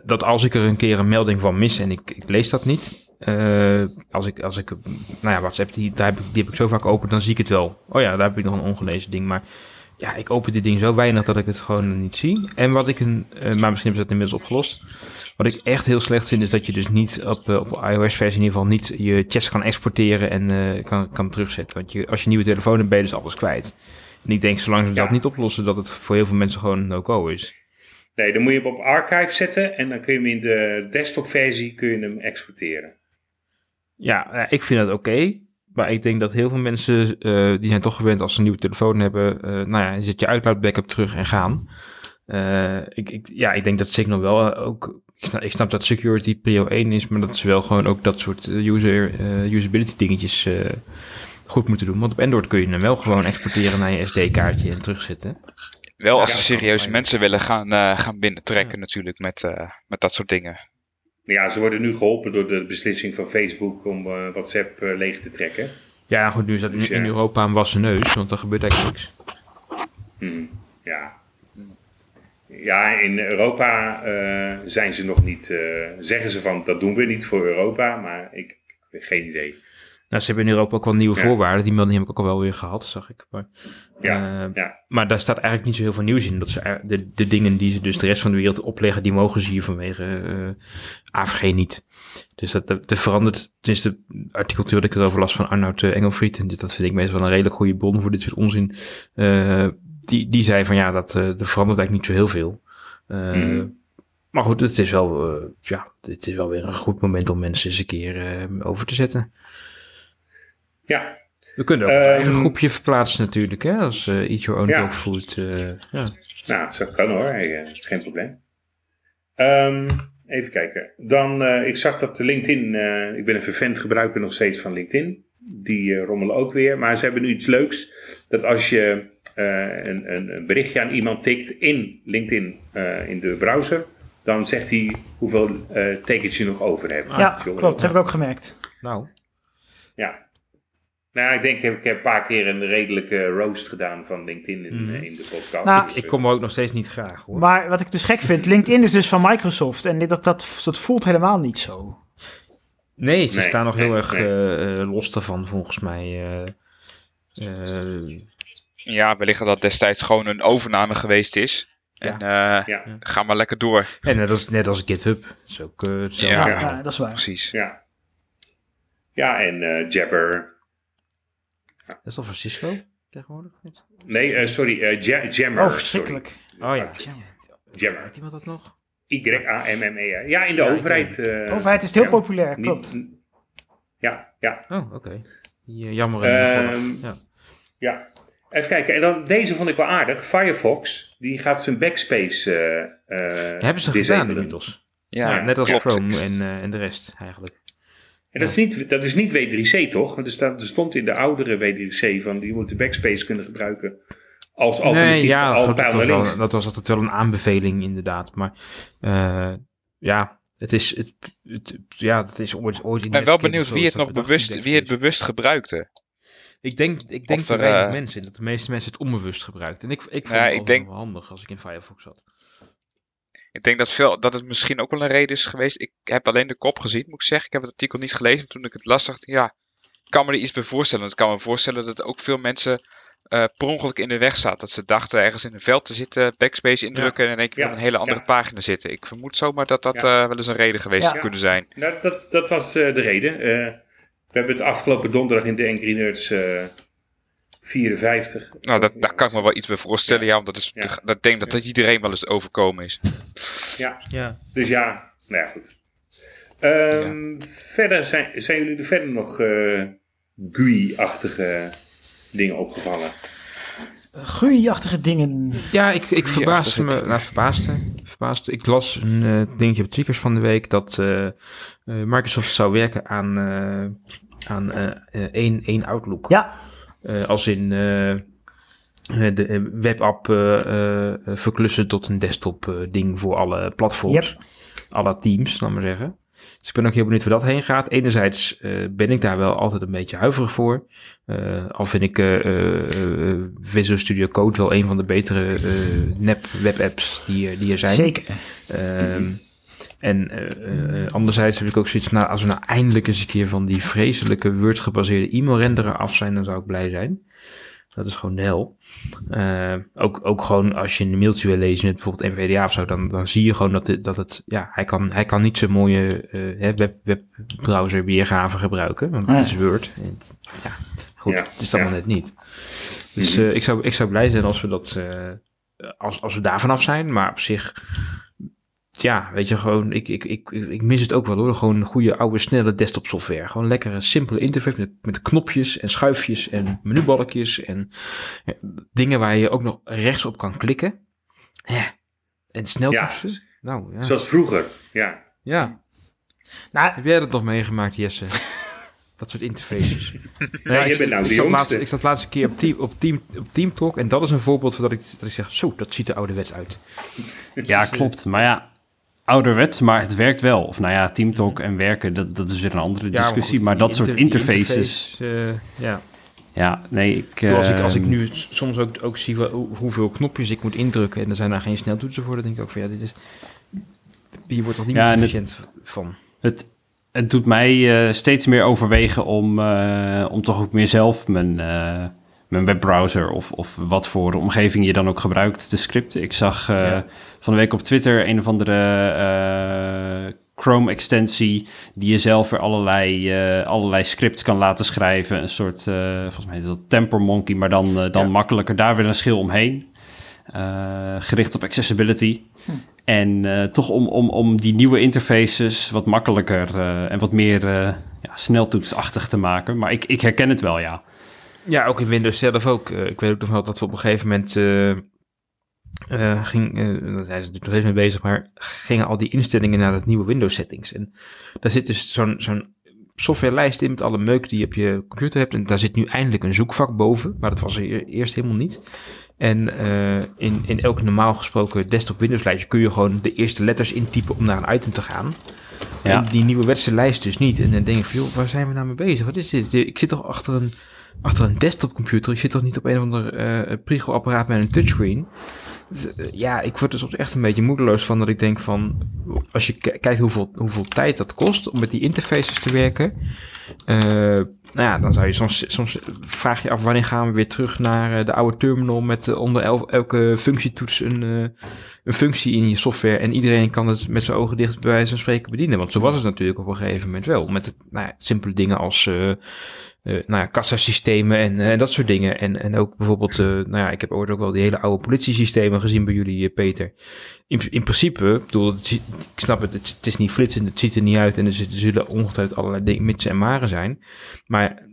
Dat als ik er een keer een melding van mis en ik, ik lees dat niet. eh, als ik, als ik, nou ja, WhatsApp, die, daar heb ik, die heb ik zo vaak open, dan zie ik het wel. Oh ja, daar heb ik nog een ongelezen ding. Maar ja, ik open dit ding zo weinig dat ik het gewoon niet zie. En wat ik een, eh, maar misschien is dat inmiddels opgelost. Wat ik echt heel slecht vind, is dat je dus niet op, eh, op iOS-versie in ieder geval niet je chats kan exporteren en eh, kan, kan terugzetten. Want je, als je nieuwe telefoon hebt, ben je dus alles kwijt. En ik denk, zolang ze Ja. dat niet oplossen, dat het voor heel veel mensen gewoon no-go is. Nee, dan moet je hem op archive zetten en dan kun je hem in de desktopversie kun je hem exporteren. Ja, ja, ik vind dat oké. Maar ik denk dat heel veel mensen, eh, die zijn toch gewend als ze een nieuwe telefoon hebben, eh, nou ja, zet je iCloud backup terug en gaan. Eh, ik, ik, ja, ik denk dat Signal wel ook, ik snap, ik snap dat security prio 1 is, maar dat ze wel gewoon ook dat soort user, eh, usability dingetjes eh, goed moeten doen. Want op Android kun je hem wel gewoon exporteren naar je SD-kaartje en terugzetten. Wel als Ja, ze serieuze mensen willen gaan, eh, gaan binnentrekken natuurlijk met, eh, met dat soort dingen. Maar ja, ze worden nu geholpen door de beslissing van Facebook om eh, WhatsApp eh, leeg te trekken. Ja, goed, nu is dat in, Dus in Europa een wassen neus, want er gebeurt eigenlijk niks. Hm, ja. Ja, in Europa eh, zijn ze nog niet. eh, zeggen ze van dat doen we niet voor Europa, maar ik, ik heb geen idee. Nou, ze hebben in Europa ook wel nieuwe Ja. voorwaarden. Die melding heb ik ook al wel weer gehad, zag ik. Maar, Ja, eh, ja. maar daar staat eigenlijk niet zo heel veel nieuws in. Dat ze er- de, de dingen die ze dus de rest van de wereld opleggen, die mogen ze hier vanwege eh AVG niet. Dus dat, dat, dat verandert. Is de artikeltuur dat ik het over las van Arnoud eh, Engelfried. En dit- dat vind ik meestal een redelijk goede bron voor dit soort onzin. Eh, die, die zei van ja, dat, eh er verandert eigenlijk niet zo heel veel. Eh, Mhm. Maar goed, het is wel, eh, ja, het is wel weer een goed moment om mensen eens een keer eh, over te zetten. Ja. We kunnen ook eigen Ehm, groepje verplaatsen natuurlijk, hè? Als eh Eat Your Own Ja. Dog Food. eh, ja. Nou, dat kan hoor, hey, eh, geen probleem. Ehm, even kijken. Dan, eh, ik zag dat de LinkedIn, eh, ik ben een vervent gebruiker nog steeds van LinkedIn. Die rommelen ook weer. Maar ze hebben nu iets leuks. Dat als je eh, een, een, een berichtje aan iemand tikt in LinkedIn eh, in de browser. Dan zegt hij hoeveel eh tekens je nog over hebt. ja, klopt. Heb ik ook gemerkt. Nou, Ja. Nou, ik denk, ik heb een paar keer een redelijke roast gedaan van LinkedIn in, Mhm. eh, in de podcast. Nou, Dus, ik eh, kom er ook nog steeds niet graag hoor. Maar wat ik dus gek vind, LinkedIn is dus van Microsoft. En dat, dat, dat voelt helemaal niet zo. nee, ze Nee, staan nog heel nee, erg nee. eh, eh, los daarvan volgens mij. eh. Eh, Ja, wellicht dat destijds gewoon een overname geweest is. Ja. En eh, ja, ga maar lekker door. en net als, net als GitHub. Dat is ook eh, hetzelfde. Ja. Ja, Ja. dat is waar. Precies. ja. Ja, en eh, Jabber. Dat is toch van Cisco tegenwoordig? Niet? Nee, eh, sorry, eh, Ja- Jammer. Oh, verschrikkelijk. Oh ja. Jammer. Weet iemand dat nog? Y-A-M-M-E. Ja, in de Ja, ik overheid. eh, De overheid is heel ja. populair, Niet- klopt. Ja, ja, Oh, oké. Die, jammer. en Ehm, nog. ja. ja. Even kijken. En dan deze vond ik wel aardig. Firefox, die gaat zijn backspace eh eh Hebben ze disabelen. gedaan inmiddels. Ja, Ja, net als klopt. Chrome en, eh, en de rest eigenlijk. En dat is, niet, dat is niet W3C, toch? Want er, staat, er stond in de oudere W3C van die moet de backspace kunnen gebruiken als alternatief Nee, ja, voor alle dat, dat, was naar links. wel, dat was altijd wel een aanbeveling inderdaad. Maar eh, ja, het is, het, het- ja, het is ooit, ooit in Ik ben wel benieuwd wie het dat nog bewust, wie het backspace. bewust gebruikte. Ik denk, ik denk Of te er, weinig eh, mensen. Dat de meeste mensen het onbewust gebruiken. En ik, ik vond Ja, het ik denk- wel handig als ik in Firefox zat. Ik denk dat, veel, dat het misschien ook wel een reden is geweest. Ik heb alleen de kop gezien, moet ik zeggen. Ik heb het artikel niet gelezen. Toen ik het las, dacht ik, ja, ik kan me er iets bij voorstellen. Want ik kan me voorstellen dat ook veel mensen eh, per ongeluk in de weg zat. Dat ze dachten ergens in een veld te zitten, backspace indrukken en in één keer Ja. op een hele andere Ja. pagina zitten. Ik vermoed zomaar dat dat Ja. eh, wel eens een reden geweest Ja. zou kunnen zijn. Nou, dat, dat was eh, de reden. Eh, we hebben het afgelopen donderdag in de Angry Nerds eh 54. Nou, dat, Ja, daar kan ik me wel iets bij voorstellen, ja, want dat is, Ja. dat denk dat dat iedereen wel eens overkomen is. Ja, Ja. dus ja, nou ja, goed. Ehm, Verder zijn, zijn jullie er verder nog eh GUI-achtige dingen opgevallen? Groeiachtige dingen. Ja, ik, ik verbaasde me. Nou, verbaasde. verbaasde. Ik las een eh, dingetje op Tweakers van de week dat eh, eh, Microsoft zou werken aan, eh, aan één, één Outlook. Ja, als in eh, eh, de eh, webapp eh, eh, eh, verklussen tot een desktop eh, ding voor alle platforms. Alle teams, laat maar zeggen. Dus ik ben ook heel benieuwd waar dat heen gaat. Enerzijds eh, ben ik daar wel altijd een beetje huiverig voor. Eh, al vind ik eh, eh, eh, Visual Studio Code wel een van de betere eh, nep webapps die, er- die er zijn. zeker. Ehm, en eh, eh, anderzijds heb ik ook zoiets van, nou, als we nou eindelijk eens een keer van die vreselijke Word-gebaseerde e-mail-renderer af zijn, dan zou ik blij zijn. Dat is gewoon de hel. Eh, ook, ook gewoon als je een mailtje wil lezen met bijvoorbeeld NVDA of zo, dan, dan zie je gewoon dat, het, dat het, ja, hij kan, hij kan niet zo'n mooie eh, hè, web, webbrowser weergave gebruiken, want het Ja. is Word. En ja, goed, Ja, het is ja. net niet. Dus Mhm. eh, ik, zou, ik zou blij zijn als we dat, eh, als, als we daar vanaf zijn, maar op zich, ja, weet je, gewoon, ik, ik, ik, ik mis het ook wel hoor. Gewoon goede, oude, snelle desktop software. Gewoon lekkere, simpele interface met, met knopjes en schuifjes en menubalkjes en ja, dingen waar je ook nog rechts op kan klikken. Hè. En sneltoetsen. nou, ja. Zoals vroeger, ja. ja. Nou, Heb jij dat nog meegemaakt, Jesse? Dat soort interfaces. Ja, ik, je bent nou ik de zat laatst, ik zat de laatste keer op Team, op team, op team Talk en dat is een voorbeeld van dat ik, dat ik zeg, zo, dat ziet er ouderwets uit. Ja, klopt. Maar ja, ouderwets, maar het werkt wel. Of nou ja, Teamtalk en werken, dat, dat is weer een andere Ja, discussie. goed, Maar, dat soort inter- interfaces, interface, eh, ja. ja, nee, ik... Als ik, als ik ehm, nu soms ook, ook zie hoeveel knopjes ik moet indrukken en er zijn daar geen sneltoetsen voor, dan denk ik ook van ja, dit is. Hier wordt toch niet Ja, meer efficiënt van. Het, het doet mij eh, steeds meer overwegen om, eh, om toch ook meer zelf mijn, mijn webbrowser of, of wat voor omgeving je dan ook gebruikt te scripten. Ik zag eh, Ja. van de week op Twitter een of andere eh, Chrome-extensie die je zelf weer allerlei, eh, allerlei scripts kan laten schrijven. Een soort, volgens mij is dat Temper Monkey, maar dan, dan Ja. makkelijker. Daar weer een schil omheen. Gericht op accessibility. En eh, toch om, om, om die nieuwe interfaces wat makkelijker en wat meer ja, sneltoetsachtig te maken. Maar ik, ik herken het wel, ja. Ja, ook in Windows zelf ook. Eh, ik weet ook nog wel dat we op een gegeven moment. eh eh, ging, daar zijn ze natuurlijk nog steeds mee bezig, maar gingen al die instellingen naar het nieuwe Windows settings. En daar zit dus zo'n zo'n softwarelijst in met alle meuk die je op je computer hebt. En daar zit nu eindelijk een zoekvak boven, maar dat was er e- eerst helemaal niet. En in, in elk normaal gesproken desktop Windows lijstje kun je gewoon de eerste letters intypen om naar een item te gaan. Ja. En die nieuwe lijst dus niet. En dan denk ik van, joh, waar zijn we nou mee bezig? Wat is dit? Ik zit toch achter een, achter een desktopcomputer. Ik zit toch niet op een of ander eh priegellapparaat met een touchscreen. Dus, eh, Ja, ik word er soms echt een beetje moedeloos van dat ik denk van... Als je kijkt hoeveel, hoeveel tijd dat kost om met die interfaces te werken... eh, nou ja, dan zou je soms, soms vraag je af wanneer gaan we weer terug naar eh, de oude terminal met eh, onder el- elke functietoets een, eh, een functie in je software en iedereen kan het met zijn ogen dicht bij wijze van spreken bedienen. Want zo was het natuurlijk op een gegeven moment wel. Met nou ja, simpele dingen als eh eh, nou ja, kassasystemen en eh, dat soort dingen. En, en ook bijvoorbeeld, eh, nou ja, ik heb ooit ook wel die hele oude politiesystemen gezien bij jullie, eh, Peter. In, in principe, ik bedoel, ik snap het, het, is niet flitsend, het ziet er niet uit en er zullen ongetwijfeld allerlei dingen, mits en maren zijn. Maar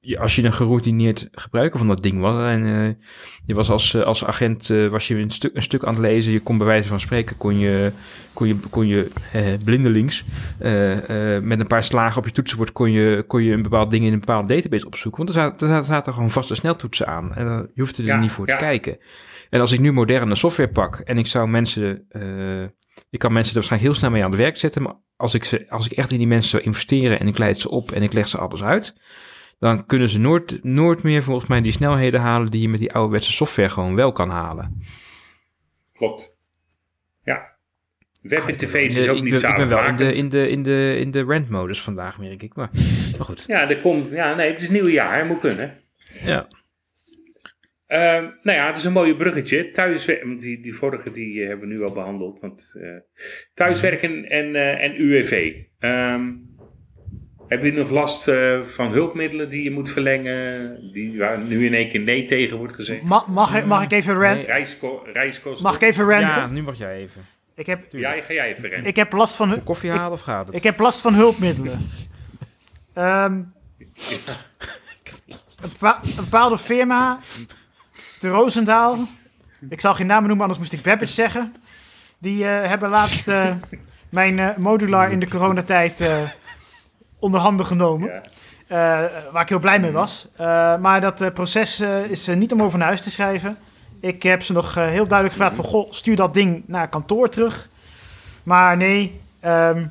je, als je een geroutineerd gebruiker van dat ding was en eh, je was als, eh, als agent eh, was je een stuk, een stuk aan het lezen, je kon bij wijze van spreken, kon je, kon je, kon je eh, blindelings eh, met een paar slagen op je toetsenbord kon je, kon je een bepaald ding in een bepaalde database opzoeken. Want er zaten, er zaten, gewoon vaste sneltoetsen aan en dan, je hoefde er Ja, niet voor ja. te kijken. En als ik nu moderne software pak en ik zou mensen, ik kan mensen er waarschijnlijk heel snel mee aan het werk zetten, maar als ik, ze, als ik echt in die mensen zou investeren en ik leid ze op en ik leg ze alles uit, dan kunnen ze nooit, nooit meer volgens mij die snelheden halen die je met die ouderwetse software gewoon wel kan halen. Klopt. Ja. Webinterface In de- is ook niet ben, ik ben wel in de, in de, in de, in de rent-modus vandaag, merk ik. Maar, maar goed. Ja, er komt, ja, nee, het is het nieuwe jaar, moet kunnen. Ja. Ehm, nou ja, het is een mooie bruggetje. Thuiswerken, die, die vorige die eh, hebben we nu al behandeld. Want, eh, thuiswerken en, eh, en UWV. Ehm, heb je nog last eh, van hulpmiddelen die je moet verlengen? Die, waar nu in één keer nee tegen wordt gezegd? Ma- mag, ik, mag ik even rant? Nee. Reisko reiskosten? Mag ik even ranten? Ja, nu mag jij even. Ik, heb, Ja, ga jij even rennen. ik heb last van... Koffie halen of gaat het? Ik heb last van hulpmiddelen. Ehm, een, bepa- een bepaalde firma, de Roosendaal. Ik zal geen namen noemen, anders moest ik Babbage zeggen. Die eh, hebben laatst eh, mijn modular in de coronatijd eh onder handen genomen. Eh, waar ik heel blij mee was. Eh, maar dat eh, proces is niet om over naar huis te schrijven. Ik heb ze nog heel duidelijk gevraagd van... Goh, stuur dat ding naar kantoor terug. Maar nee, ehm,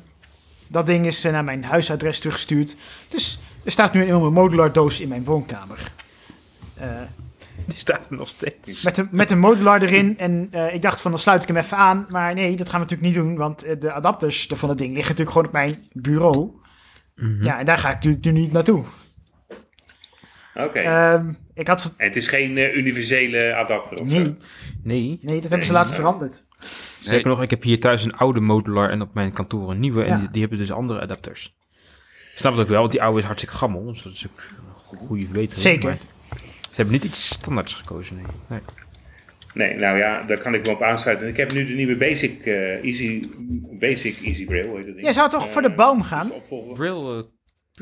dat ding is naar mijn huisadres teruggestuurd. Dus er staat nu een enorme modular doos in mijn woonkamer. Die staat er nog steeds. met, een, met een modular erin. En ik dacht van, dan sluit ik hem even aan. Maar nee, dat gaan we natuurlijk niet doen. Want de adapters van het ding liggen natuurlijk gewoon op mijn bureau. Mhm. Ja, en daar ga ik natuurlijk nu niet naartoe. Oké. Ehm, ik had. En het is geen eh, universele adapter of Nee, zo? Nee, nee, dat hebben ze laatst nee. veranderd. zeker nog. Ik heb hier thuis een oude modular en op mijn kantoor een nieuwe. Ja. En die, die hebben dus andere adapters. Ik snap het ook wel, want die oude is hartstikke gammel. Dus dat is ook een goede verbetering. Zeker. maar Ze hebben niet iets standaards gekozen, nee. Nee. Nou ja, daar kan ik wel op aansluiten. Ik heb nu de nieuwe Basic eh, Easy, Basic Easy Braille. Hoe heet dat ding? Jij zou toch voor de Eh, bouw dat gaan? Brill, eh,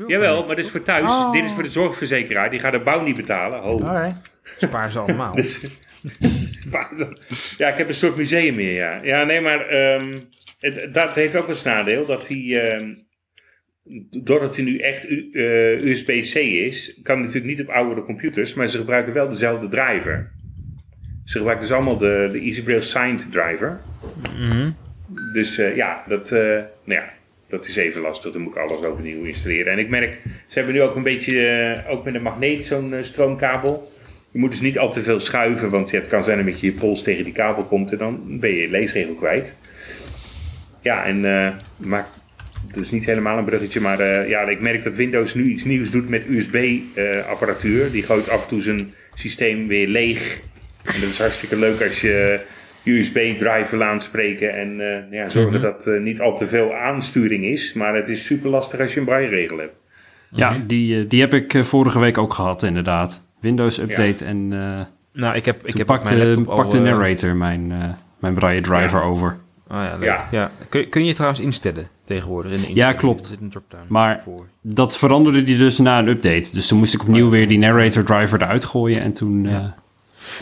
Jawel, maar dit is voor thuis. Oh. Dit is voor de zorgverzekeraar. Die gaat de bouw niet betalen. Ho. Alright. Spaar ze allemaal. Dus- ja, ik heb een soort museum meer, ja. Ja, nee, maar ehm, het, dat heeft ook een nadeel. Dat hij, ehm, doordat hij nu echt USB-C is, kan hij natuurlijk niet op oudere computers, maar ze gebruiken wel dezelfde driver. Ze gebruiken dus allemaal de, de EasyBraille Signed driver. Mhm. Dus eh, ja, dat, eh, nou ja, dat is even lastig. Dan moet ik alles overnieuw installeren. En ik merk, ze hebben nu ook een beetje, eh, ook met een magneet, zo'n stroomkabel. Je moet dus niet al te veel schuiven, want ja, het kan zijn dat met je pols tegen die kabel komt en dan ben je je leesregel kwijt. Ja, en maar dat is niet helemaal een bruggetje, maar ja, ik merk dat Windows nu iets nieuws doet met USB-apparatuur. Die gooit af en toe zijn systeem weer leeg. En dat is hartstikke leuk als je USB-drive wil aanspreken en eh, ja, zorgen dat er niet al te veel aansturing is. Maar het is super lastig als je een braille-regel hebt. Ja, die, eh, die heb ik eh, vorige week ook gehad, inderdaad. Windows Update en eh Nou, ik heb, ik toen heb pakte, mijn laptop al... pakte eh, Narrator mijn, eh, mijn braille driver Ja. over. Oh ja, leuk. Ja. Ja. Kun, kun je het trouwens instellen tegenwoordig in de Ja, klopt. Zit een drop-down Maar- voor. Dat veranderde die dus na een update. Dus toen moest ik opnieuw weer die Narrator driver eruit gooien. En toen... eh,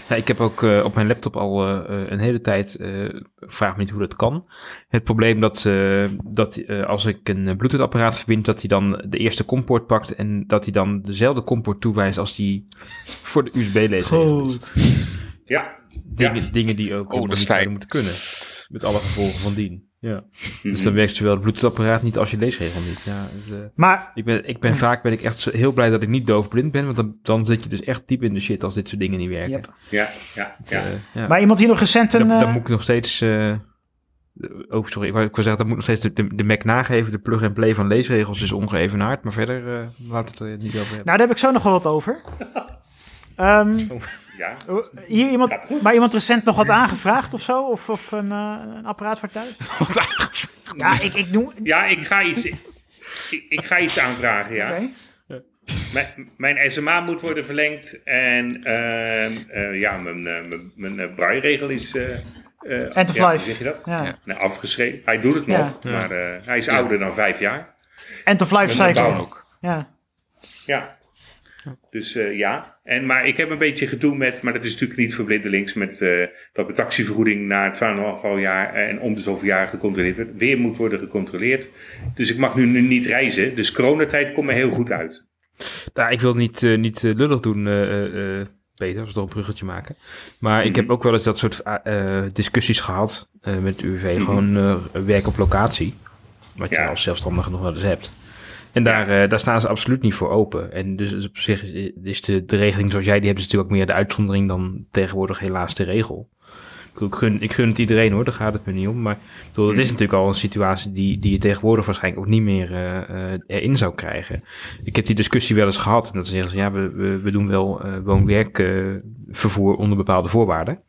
Ja, ik heb ook eh, op mijn laptop al eh, eh, een hele tijd, eh, vraag me niet hoe dat kan. Het probleem dat, eh, dat eh, als ik een Bluetooth-apparaat verbind, dat hij dan de eerste comport pakt en dat hij dan dezelfde comport toewijst als die voor de USB-lezer. Goed. Ja, Dingen, Ja. dingen die ook dat is niet zouden moeten kunnen. Met alle gevolgen van dien. Ja. Dus Mhm. dan werkt zowel het Bluetooth-apparaat niet als je leesregel niet. Ja, het, eh, Maar ik ben, ik ben vaak ben ik echt zo heel blij dat ik niet doofblind ben, want dan, dan zit je dus echt diep in de shit als dit soort dingen niet werken. Yep. ja, ja, Het, ja. eh, ja. Maar iemand hier nog recent een... dan, dan eh, moet ik nog steeds. eh, oh, sorry. Ik wou, ik wou zeggen, dan moet ik nog steeds de, de, de Mac nageven. De plug-and-play van leesregels is ongeëvenaard. Maar verder uh, laat het er niet over hebben. Nou, daar heb ik zo nog wel wat over. Ehm, ja. hier iemand, maar iemand recent nog wat aangevraagd of zo? Of, of een, eh, een apparaat voor thuis? Ja, ik, ik doe... Ja, ik ga iets, ik, ik ga iets aanvragen, ja. Oké. Mijn, mijn SMA moet worden verlengd en ehm, eh, ja, mijn, eh, mijn, mijn is... eh, eh, End of ja, hoe life. zeg je dat? Ja. Ja. Nou, afgeschreven. Hij doet het Ja. nog, maar eh, hij is ouder dan vijf jaar. End of life cycle. ook. Ja. Ja. Dus eh, ja. En, maar ik heb een beetje gedoe met, maar dat is natuurlijk niet voor blindelings, met eh, dat de taxivergoeding na 12,5 jaar en om de zoveel jaar gecontroleerd weer moet worden gecontroleerd. Dus ik mag nu, nu niet reizen. Dus coronatijd komt me heel goed uit. Nou, ik wil niet, eh, niet eh, lullig doen, eh, eh, eh, Peter, als we toch een bruggetje maken. Maar ik heb Mhm. ook wel eens dat soort eh, eh, discussies gehad eh, met het UWV. Mhm. Gewoon eh, werk op locatie. Wat je als zelfstandige nog wel eens hebt. En daar, eh, daar staan ze absoluut niet voor open. En dus op zich is, is de, de regeling zoals jij die hebt, is natuurlijk ook meer de uitzondering dan tegenwoordig helaas de regel. Ik, gun, ik gun het iedereen hoor, daar gaat het me niet om. Maar bedoel, het is Mhm. natuurlijk al een situatie die, die je tegenwoordig waarschijnlijk ook niet meer eh, eh, erin zou krijgen. Ik heb die discussie wel eens gehad. En dat ze zeggen, ze, ja, we, we, we doen wel eh woon-werk eh, vervoer onder bepaalde voorwaarden.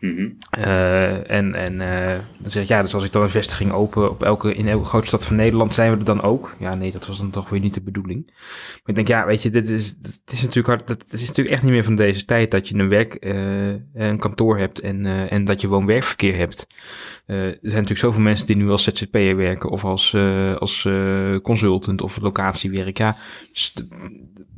Mhm. Eh, en en eh, dan zeg ik, ja, dus als ik dan een vestiging open op elke, in elke grote stad van Nederland, zijn we er dan ook? Ja, nee, dat was dan toch weer niet de bedoeling. Maar ik denk, ja, weet je, dit is, dit is natuurlijk hard, dat is natuurlijk echt niet meer van deze tijd dat je een werk, eh, een kantoor hebt en, eh, en dat je woon-werkverkeer hebt. Eh, er zijn natuurlijk zoveel mensen die nu als ZZP'er werken of als, eh, als eh, consultant of locatiewerk. Ja, st-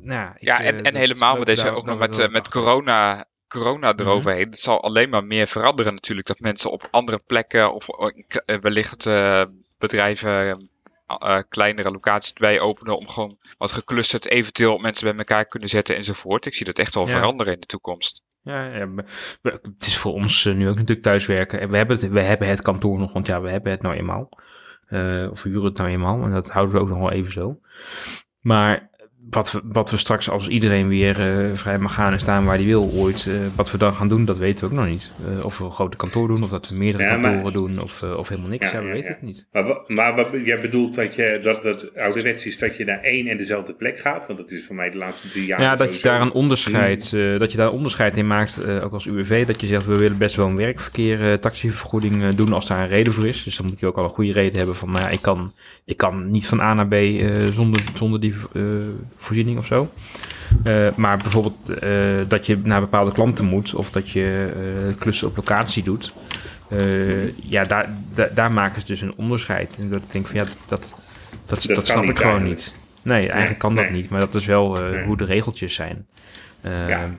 nou, ja, ik, Ja, en, en helemaal met deze, ook nog met, wat met corona, corona eroverheen. Het zal alleen maar meer veranderen natuurlijk. Dat mensen op andere plekken of eh, wellicht eh, bedrijven eh, kleinere locaties erbij openen om gewoon wat geclusterd eventueel mensen bij elkaar kunnen zetten enzovoort. Ik zie dat echt wel Ja. veranderen in de toekomst. Ja, het is voor ons eh, nu ook natuurlijk thuiswerken. En we hebben het, we hebben het kantoor nog, want ja, we hebben het nou eenmaal. Eh, of we huren het nou eenmaal. En dat houden we ook nog wel even zo. Maar wat we, wat we straks als iedereen weer eh, vrij mag gaan en staan waar hij wil ooit. eh, wat we dan gaan doen, dat weten we ook nog niet. Eh, of we een grote kantoor doen, of dat we meerdere Ja, maar- kantoren doen, of, of helemaal niks. Ja, Ja, we ja, weten het niet. Maar, maar wat, jij bedoelt dat je dat, dat ouderwets is dat je naar één en dezelfde plek gaat? Want dat is voor mij de laatste drie jaar. Ja, dat je daar een onderscheid, eh, dat je daar een onderscheid in maakt, ook als UWV, dat je zegt we willen best wel een werkverkeer, taxivergoeding doen als daar een reden voor is. Dus dan moet je ook al een goede reden hebben van, nou ja, ik kan, ik kan niet van A naar B zonder, zonder die voorziening of zo. Eh, maar bijvoorbeeld eh, dat je naar bepaalde klanten moet of dat je eh, klussen op locatie doet. ja, daar, da- daar maken ze dus een onderscheid. En dat ik denk van ja, dat, dat, dat, snap ik gewoon eigenlijk. niet. Nee, eigenlijk kan dat niet. Maar dat is wel Nee. hoe de regeltjes zijn. Ja.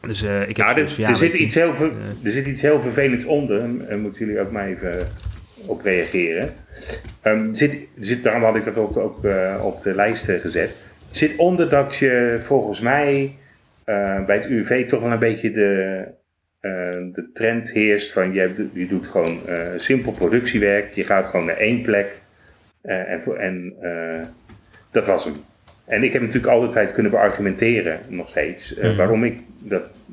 Dus ik heb Nou, er, ja, er, zit iets heel ver- er zit iets heel vervelends onder. En en moeten jullie ook maar even op reageren. Ehm, zit, zit, daarom had ik dat ook, ook op de lijst gezet. Zit onder dat je volgens mij eh, bij het UWV toch wel een beetje de, eh, de trend heerst van je, hebt- je doet gewoon eh, simpel productiewerk. Je gaat gewoon naar één plek. en en dat was hem. En ik heb natuurlijk altijd kunnen beargumenteren, nog steeds, Mhm. waarom ik dat.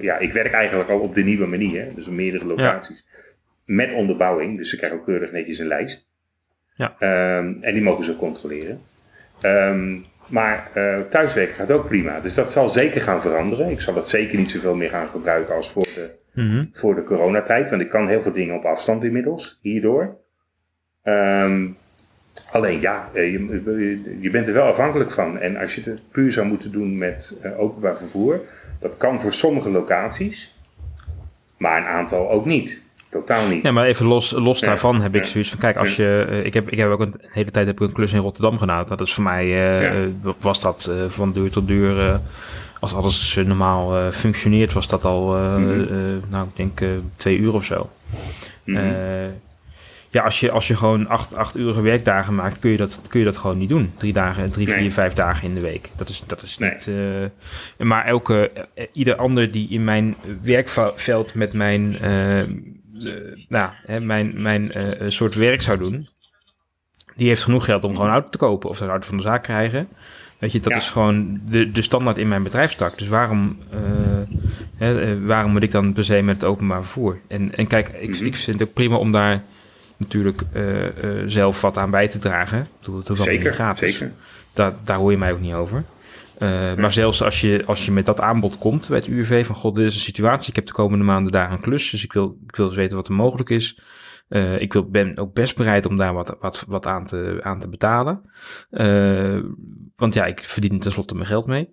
ja, ik werk eigenlijk al op de nieuwe manier, dus op meerdere locaties. Met onderbouwing, dus ze krijgen ook keurig netjes een lijst. Ja. Ehm, en die mogen ze controleren. Ehm, maar eh, thuiswerken gaat ook prima, dus dat zal zeker gaan veranderen. Ik zal dat zeker niet zoveel meer gaan gebruiken als voor de, mhm. voor de coronatijd, want ik kan heel veel dingen op afstand inmiddels, hierdoor. Ehm, alleen ja, eh, je, je bent er wel afhankelijk van. En als je het puur zou moeten doen met eh, openbaar vervoer, dat kan voor sommige locaties, maar een aantal ook niet. Totaal niet. Ja, maar even los, los Ja, daarvan heb ik ja. zoiets van, kijk, als je, eh, ik, heb, ik heb ook een hele tijd heb ik een klus in Rotterdam gedaan. Dat is voor mij, eh, eh, was dat van deur tot deur, eh, als alles normaal functioneert, was dat al, eh, nou, ik denk twee uur of zo. Mhm. Ja, als je, als je gewoon acht, acht uurige werkdagen maakt, kun je, dat, kun je dat gewoon niet doen. Drie dagen, drie, Nee. vier, vijf dagen in de week. Dat is, dat is Nee. niet... maar elke, ieder ander die in mijn werkveld met mijn, nou, hè, mijn, mijn eh, soort werk zou doen, die heeft genoeg geld om gewoon een auto te kopen of een auto van de zaak krijgen. Weet je, dat Ja. is gewoon de, de standaard in mijn bedrijfstak. Dus waarom, eh, hè, eh, waarom moet ik dan per se met het openbaar vervoer? En, en kijk, ik, Mhm. ik vind het ook prima om daar natuurlijk eh, eh, zelf wat aan bij te dragen. Bedoel, het niet zeker, gratis. zeker. Daar, daar hoor je mij ook niet over. Eh, Maar zelfs als je, als je met dat aanbod komt bij het UWV van god, dit is een situatie, ik heb de komende maanden daar een klus, dus ik wil, ik wil eens weten wat er mogelijk is. Eh, ik wil, ben ook best bereid om daar wat, wat, wat aan, te, aan te betalen. Eh, want ja, ik verdien er tenslotte mijn geld mee.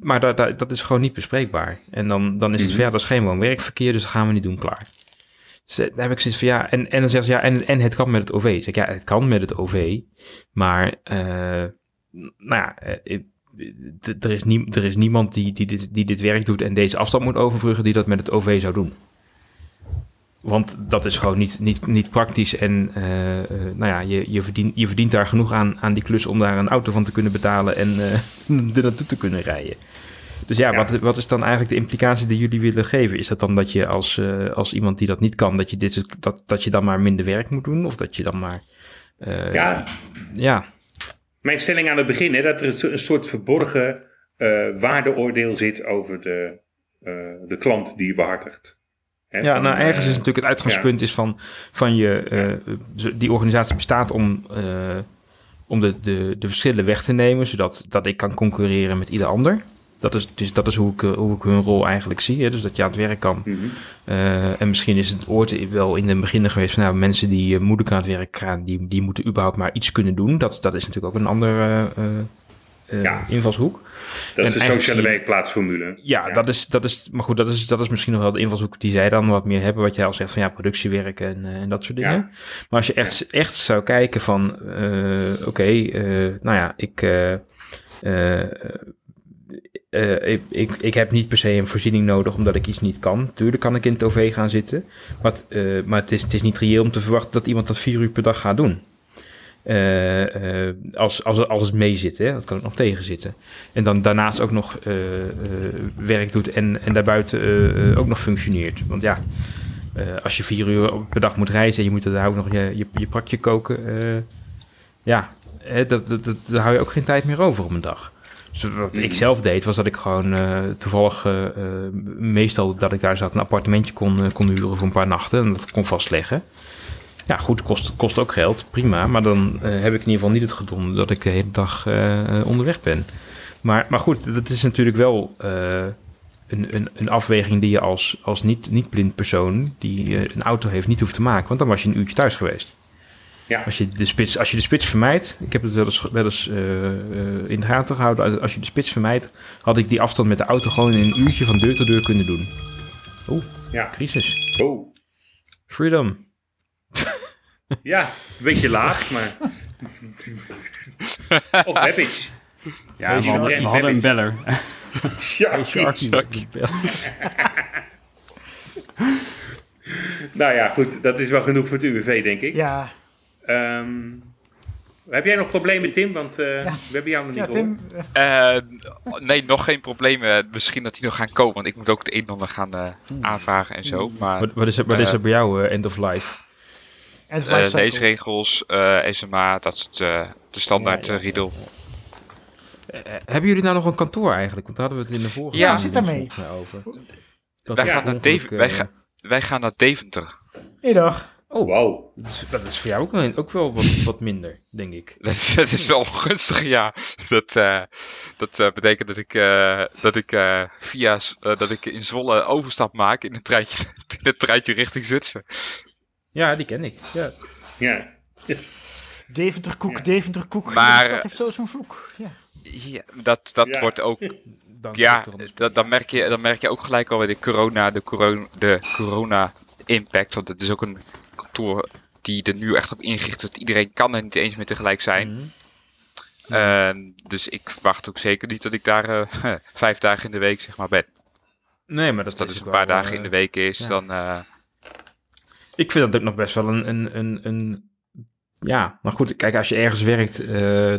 Maar dat, dat, dat is gewoon niet bespreekbaar. En dan, dan is het van ja, dat is geen woon-werkverkeer, dus dat gaan we niet doen, klaar. Dus, daar heb ik zoiets van ja, en, en dan zeggen ze ja, en, en het kan met het OV. Ik zeg ja, het kan met het OV, maar nou ja, eh, er is, nie, er is niemand die, die, dit, die dit werk doet en deze afstand moet overbruggen die dat met het OV zou doen. Want dat is gewoon niet, niet, niet praktisch. En eh, eh, nou ja, je, je, verdient, je verdient daar genoeg aan, aan die klus om daar een auto van te kunnen betalen en er naartoe te kunnen rijden. Dus ja, Ja. Wat, wat is dan eigenlijk de implicatie die jullie willen geven? Is dat dan dat je als, als iemand die dat niet kan, dat je, dit, dat, dat je dan maar minder werk moet doen? Of dat je dan maar. Ja, ja. Mijn stelling aan het begin, hè, dat er een so- een soort verborgen eh, waardeoordeel zit over de, eh, de klant die je behartigt. Hè, Ja, van, nou ergens eh, is natuurlijk het uitgangspunt is van, van je, die organisatie bestaat om, om de, de, de verschillen weg te nemen, zodat dat ik kan concurreren met ieder ander. Dat, is, dus dat is hoe ik, eh, hoe ik hun rol eigenlijk zie. Hè? Dus dat je aan het werk kan. Mhm. Eh, en misschien is het ooit wel in het begin geweest van nou, mensen die uh, moeilijk aan het werk gaan, die, die moeten überhaupt maar iets kunnen doen. Dat, dat is natuurlijk ook een andere uh, Ja. invalshoek. Dat is En de eigenlijk sociale werkplaatsformule. Ja, Dat, is, dat is, maar goed, dat is, dat is misschien nog wel de invalshoek die zij dan wat meer hebben. Wat jij al zegt van ja, productiewerk en, en dat soort dingen. Ja. Maar als je echt, echt zou kijken van, oké, nou ja, ik, eh, ik, ik, ik heb niet per se een voorziening nodig omdat ik iets niet kan. Tuurlijk kan ik in het OV gaan zitten. Maar, eh, maar het, is, het is niet reëel om te verwachten dat iemand dat vier uur per dag gaat doen. Eh, als, als, als het mee zit, hè? dat kan ook nog tegenzitten. En dan daarnaast ook nog werk doet en, en daarbuiten ook nog functioneert. Want ja, als je vier uur per dag moet reizen en je moet daar ook nog je, je, je prakje koken. ja, hè, dat, dat, dat, daar hou je ook geen tijd meer over op een dag. Dus wat ik zelf deed, was dat ik gewoon eh, toevallig, eh, eh, meestal dat ik daar zat, een appartementje kon, kon huren voor een paar nachten. En dat kon vastleggen. Ja, goed, kost, kost ook geld, prima. Maar dan heb ik in ieder geval niet het gedonder dat ik de hele dag onderweg ben. Maar, maar goed, dat is natuurlijk wel een, een, een afweging die je als, als niet, niet blind persoon die een auto heeft niet hoeft te maken. Want dan was je een uurtje thuis geweest. Ja. Als je de spits, als je de spits vermijdt, ik heb het wel eens, wel eens eh, eh, in de gaten gehouden. Als je de spits vermijdt, had ik die afstand met de auto gewoon in een uurtje van deur tot deur kunnen doen. Oeh, Ja. crisis. Oh. Freedom. Ja, een beetje laag, maar... of heb ik. Ja, we hadden, Sharky we hadden een beller. Ja, Hey, Sharky. nou ja, goed. Dat is wel genoeg voor het UWV, denk ik. Ja, Ehm, heb jij nog problemen, Tim? Want eh, we hebben jou nog niet ja Tim. eh, nee, nog geen problemen. Misschien dat die nog gaan komen, want ik moet ook het een en ander gaan eh, aanvragen en zo. Maar Wat, wat, is er, wat is er bij jou eh, end of life? en het eh, lifecycle. leesregels, eh, SMA, dat is het, eh, de standaard Ja, ja, riedel. Hebben jullie nou nog een kantoor eigenlijk? Want daar hadden we het in de vorige Ja, zit daarmee? over. Dat Wij gaan naar Deventer. Wij, ga- wij gaan naar Deventer. Middag. Oh, Wow. dat is, dat is voor jou ook wel, ook wel wat, wat minder, denk ik. Dat is, dat is wel ongunstig, ja. Dat, eh, dat eh, betekent dat ik, eh, dat ik eh, via eh, dat ik in Zwolle overstap maak in een treintje, in een treintje richting Zutphen. Ja, die ken ik. Ja. Ja. Deventer koek, Ja. Deventer koek. Maar, dat heeft zo zo'n vloek. Ja. Ja, dat dat Ja. wordt ook Dank Ja, dat, dan, merk je, dan merk je ook gelijk alweer de corona, de corona, de corona impact. Want het is ook een kantoor die er nu echt op ingericht is dat iedereen kan er niet eens meer tegelijk zijn. Mhm. En dus ik verwacht ook zeker niet dat ik daar eh, vijf dagen in de week zeg maar ben. Nee, maar dat, Als dat is dus een paar wel, dagen eh, in de week is, ja. dan... eh, Ik vind dat ook nog best wel een, een, een, een... Ja, maar goed, kijk, als je ergens werkt,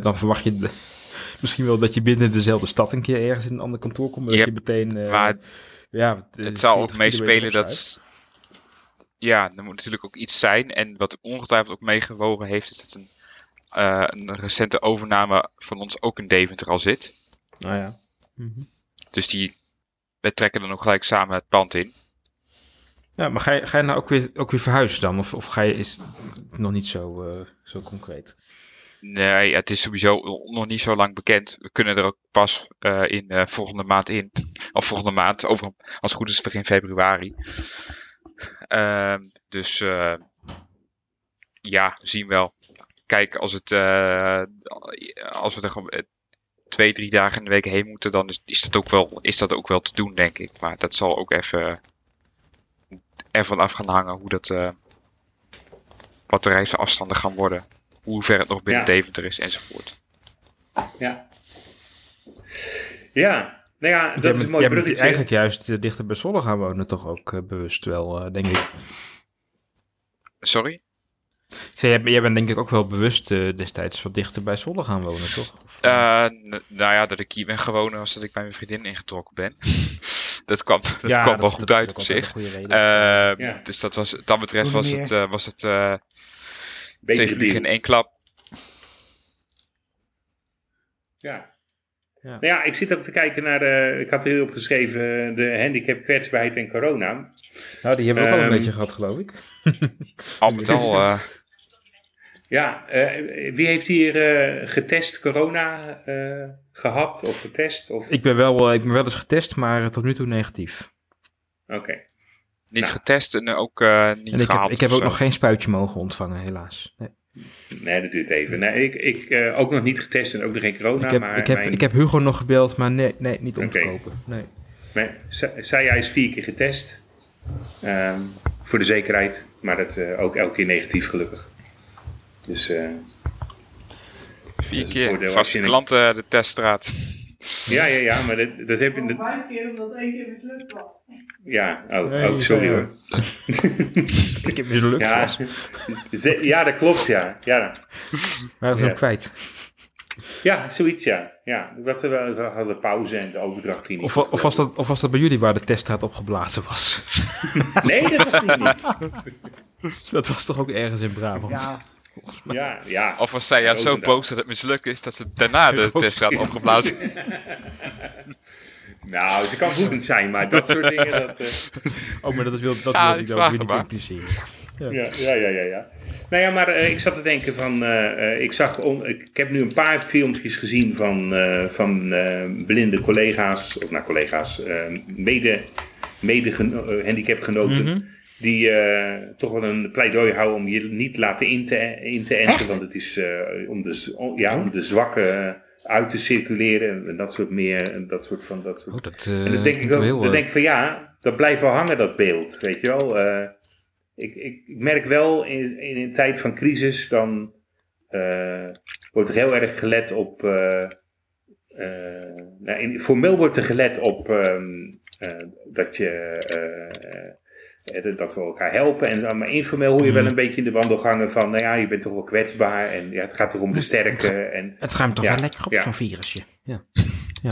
dan verwacht je de- misschien wel dat je binnen dezelfde stad een keer ergens in een ander kantoor komt. Yep, dat je meteen... maar ja, het zal ook meespelen dat... Ja, er moet natuurlijk ook iets zijn. En wat ongetwijfeld ook meegewogen heeft, is dat een, eh, een recente overname van ons ook in Deventer al zit. Nou ja. Mhm. Dus die, wij trekken dan ook gelijk samen het pand in. Ja, maar ga je, ga je nou ook weer, ook weer verhuizen dan? Of, of ga je, is het nog niet zo, eh, zo concreet? Nee, het is sowieso nog niet zo lang bekend. We kunnen er ook pas eh, in eh, volgende maand in. Of volgende maand, over, als het goed is begin februari. Ehm, dus eh, ja, zien wel. Kijk, als, het, eh, als we er gewoon eh, twee, drie dagen in de week heen moeten, dan is, is, dat ook wel, is dat ook wel te doen, denk ik. Maar dat zal ook even ervan af gaan hangen hoe dat, wat de reisafstanden gaan worden. Hoe ver het nog binnen Ja. Deventer is enzovoort. Ja. Ja. Nou ja, dat jij is een mooi jij bent bruggetje. eigenlijk juist eh, dichter bij Zwolle gaan wonen, toch ook eh, bewust wel, eh, denk ik. Sorry? Ik zei, jij, jij bent denk ik ook wel bewust eh, destijds wat dichter bij Zwolle gaan wonen, toch? Of, Eh, nou ja, dat ik hier ben gewoond was dat ik bij mijn vriendin ingetrokken ben. dat kwam, dat ja, kwam wel goed is uit op zich. een goede reden. Eh, Ja. Dus dat was, dat betreft was het, eh, was het eh, Beetje twee vliegen in één klap. Ja. Ja. Nou ja, ik zit ook te kijken naar de. Ik had hier opgeschreven de handicap, kwetsbaarheid en corona. nou, die hebben we ook al een ehm, beetje gehad, geloof ik. Al met al, eh, Ja, eh, wie heeft hier eh, getest corona? eh, gehad of getest? Of... Ik ben wel, eh, ik ben wel eens getest, maar eh, tot nu toe negatief. Oké. Niet Nou. getest en ook eh, niet En ik heb, gehaald ik heb ook nog geen spuitje mogen ontvangen, helaas. Nee. Nee, dat duurt even. Nee, ik, ik eh, ook nog niet getest en ook nog geen corona. ik, heb, maar ik, heb, mijn, ik heb Hugo nog gebeld, maar nee, nee niet om te kopen. Nee. mijn- zij is vier keer getest. Ehm, voor de zekerheid. Maar dat eh, ook elke keer negatief gelukkig. Dus eh, Vier keer. Vaste klanten de teststraat. Ja, ja, ja. Maar dat, dat heb je... dat- Vijf keer omdat één keer mislukt was. ja, oh, Nee, oh sorry zei, hoor. Ik heb mislukt. Ja, was. Ja, dat klopt, ja. Ja, Maar dat is Ja. ook kwijt. ja zoiets, ja. ja. Dat, we, we hadden pauze en de overdracht ging niet. Of, of, was dat, of was dat bij jullie waar de teststraat opgeblazen was? Nee, dat was niet. niet. Dat was toch ook ergens in Brabant? Ja, Ja, ja. Of was zij ja zo boos dat het mislukt is dat ze daarna de teststraat opgeblazen. Nou, ze kan woedend zijn, maar dat soort dingen, dat... eh, Oh, maar dat wil, dat wil ik ook niet impliceren. Ja, ja, ja, ja. ja. Nou ja, maar eh, ik zat te denken van, eh, eh, ik zag, on- ik heb nu een paar filmpjes gezien van, eh, van eh, blinde collega's, of nou collega's, eh, mede, mede geno- handicapgenoten, Mhm. Die eh, toch wel een pleidooi houden om je niet te laten in te, in te enten, Echt? want het is eh, om, de, om- ja, om de zwakken eh, uit te circuleren en dat soort meer, en dat soort van, dat soort Oh, dat, eh, en dan denk ik ook, heel, dan denk ik van ja, dat blijft wel hangen dat beeld, weet je wel. Eh, ik, ik, ik merk wel in, in een tijd van crisis, dan eh, wordt er heel erg gelet op, eh, eh, nou, in, formeel wordt er gelet op ehm, eh, dat je, dat we elkaar helpen. En, dan- maar informeel hoor je wel een beetje in de wandelgangen van, nou ja, je bent toch wel kwetsbaar en ja, het gaat toch om de sterke. En, Het me toch Ja, wel lekker op, ja. zo'n virusje. Ja.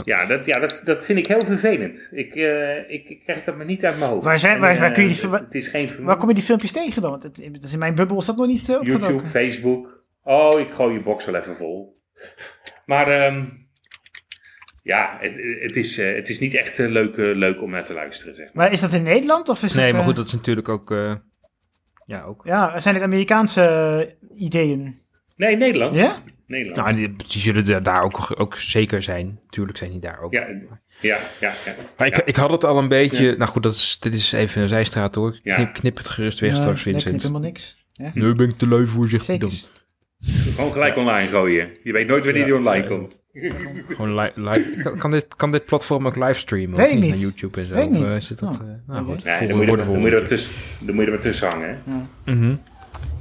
ja, dat, ja dat, dat vind ik heel vervelend. Ik, eh, ik, ik krijg dat maar niet uit mijn hoofd. Waar zijn- waar- waar eh, kun je die- het, het is geen waar kom je die filmpjes tegen dan? Want het, het is in mijn bubbel is dat nog niet uh, YouTube, Facebook. Oh, ik gooi je box wel even vol. Maar ehm, ja, het, het, is, eh, het is niet echt eh, leuk, eh, leuk om naar te luisteren, zeg maar. Maar is dat in Nederland of is Nee, het... maar goed, dat is natuurlijk ook... eh, ja, ook. Ja, zijn het Amerikaanse ideeën? Nee, Nederland. Ja? Nederland. Nou, die, die zullen da- daar ook, ook zeker zijn. Tuurlijk zijn die daar ook. Ja, ja, ja. ja. Maar ik, Ja. ik had het al een beetje... Nou goed, dat is, dit is even een zijstraat hoor. Ja. Knip, knip het gerust weg Ja, straks, nee, Vincent. knipt helemaal niks. Ja? Nu ben ik te lui voor, zegt hij dan. Gewoon gelijk online gooien. Je weet nooit wanneer die online komt. Gewoon li- live. Kan, kan, dit, kan dit platform ook livestreamen? Weet of niet. Naar YouTube en zo? Weet niet. eh, zit dat, Oh, eh, nou oké. goed, dan moet je, er- dan moet je er volgende wat tussen, dan moet je er wat tussen hangen. Hè? Mhm.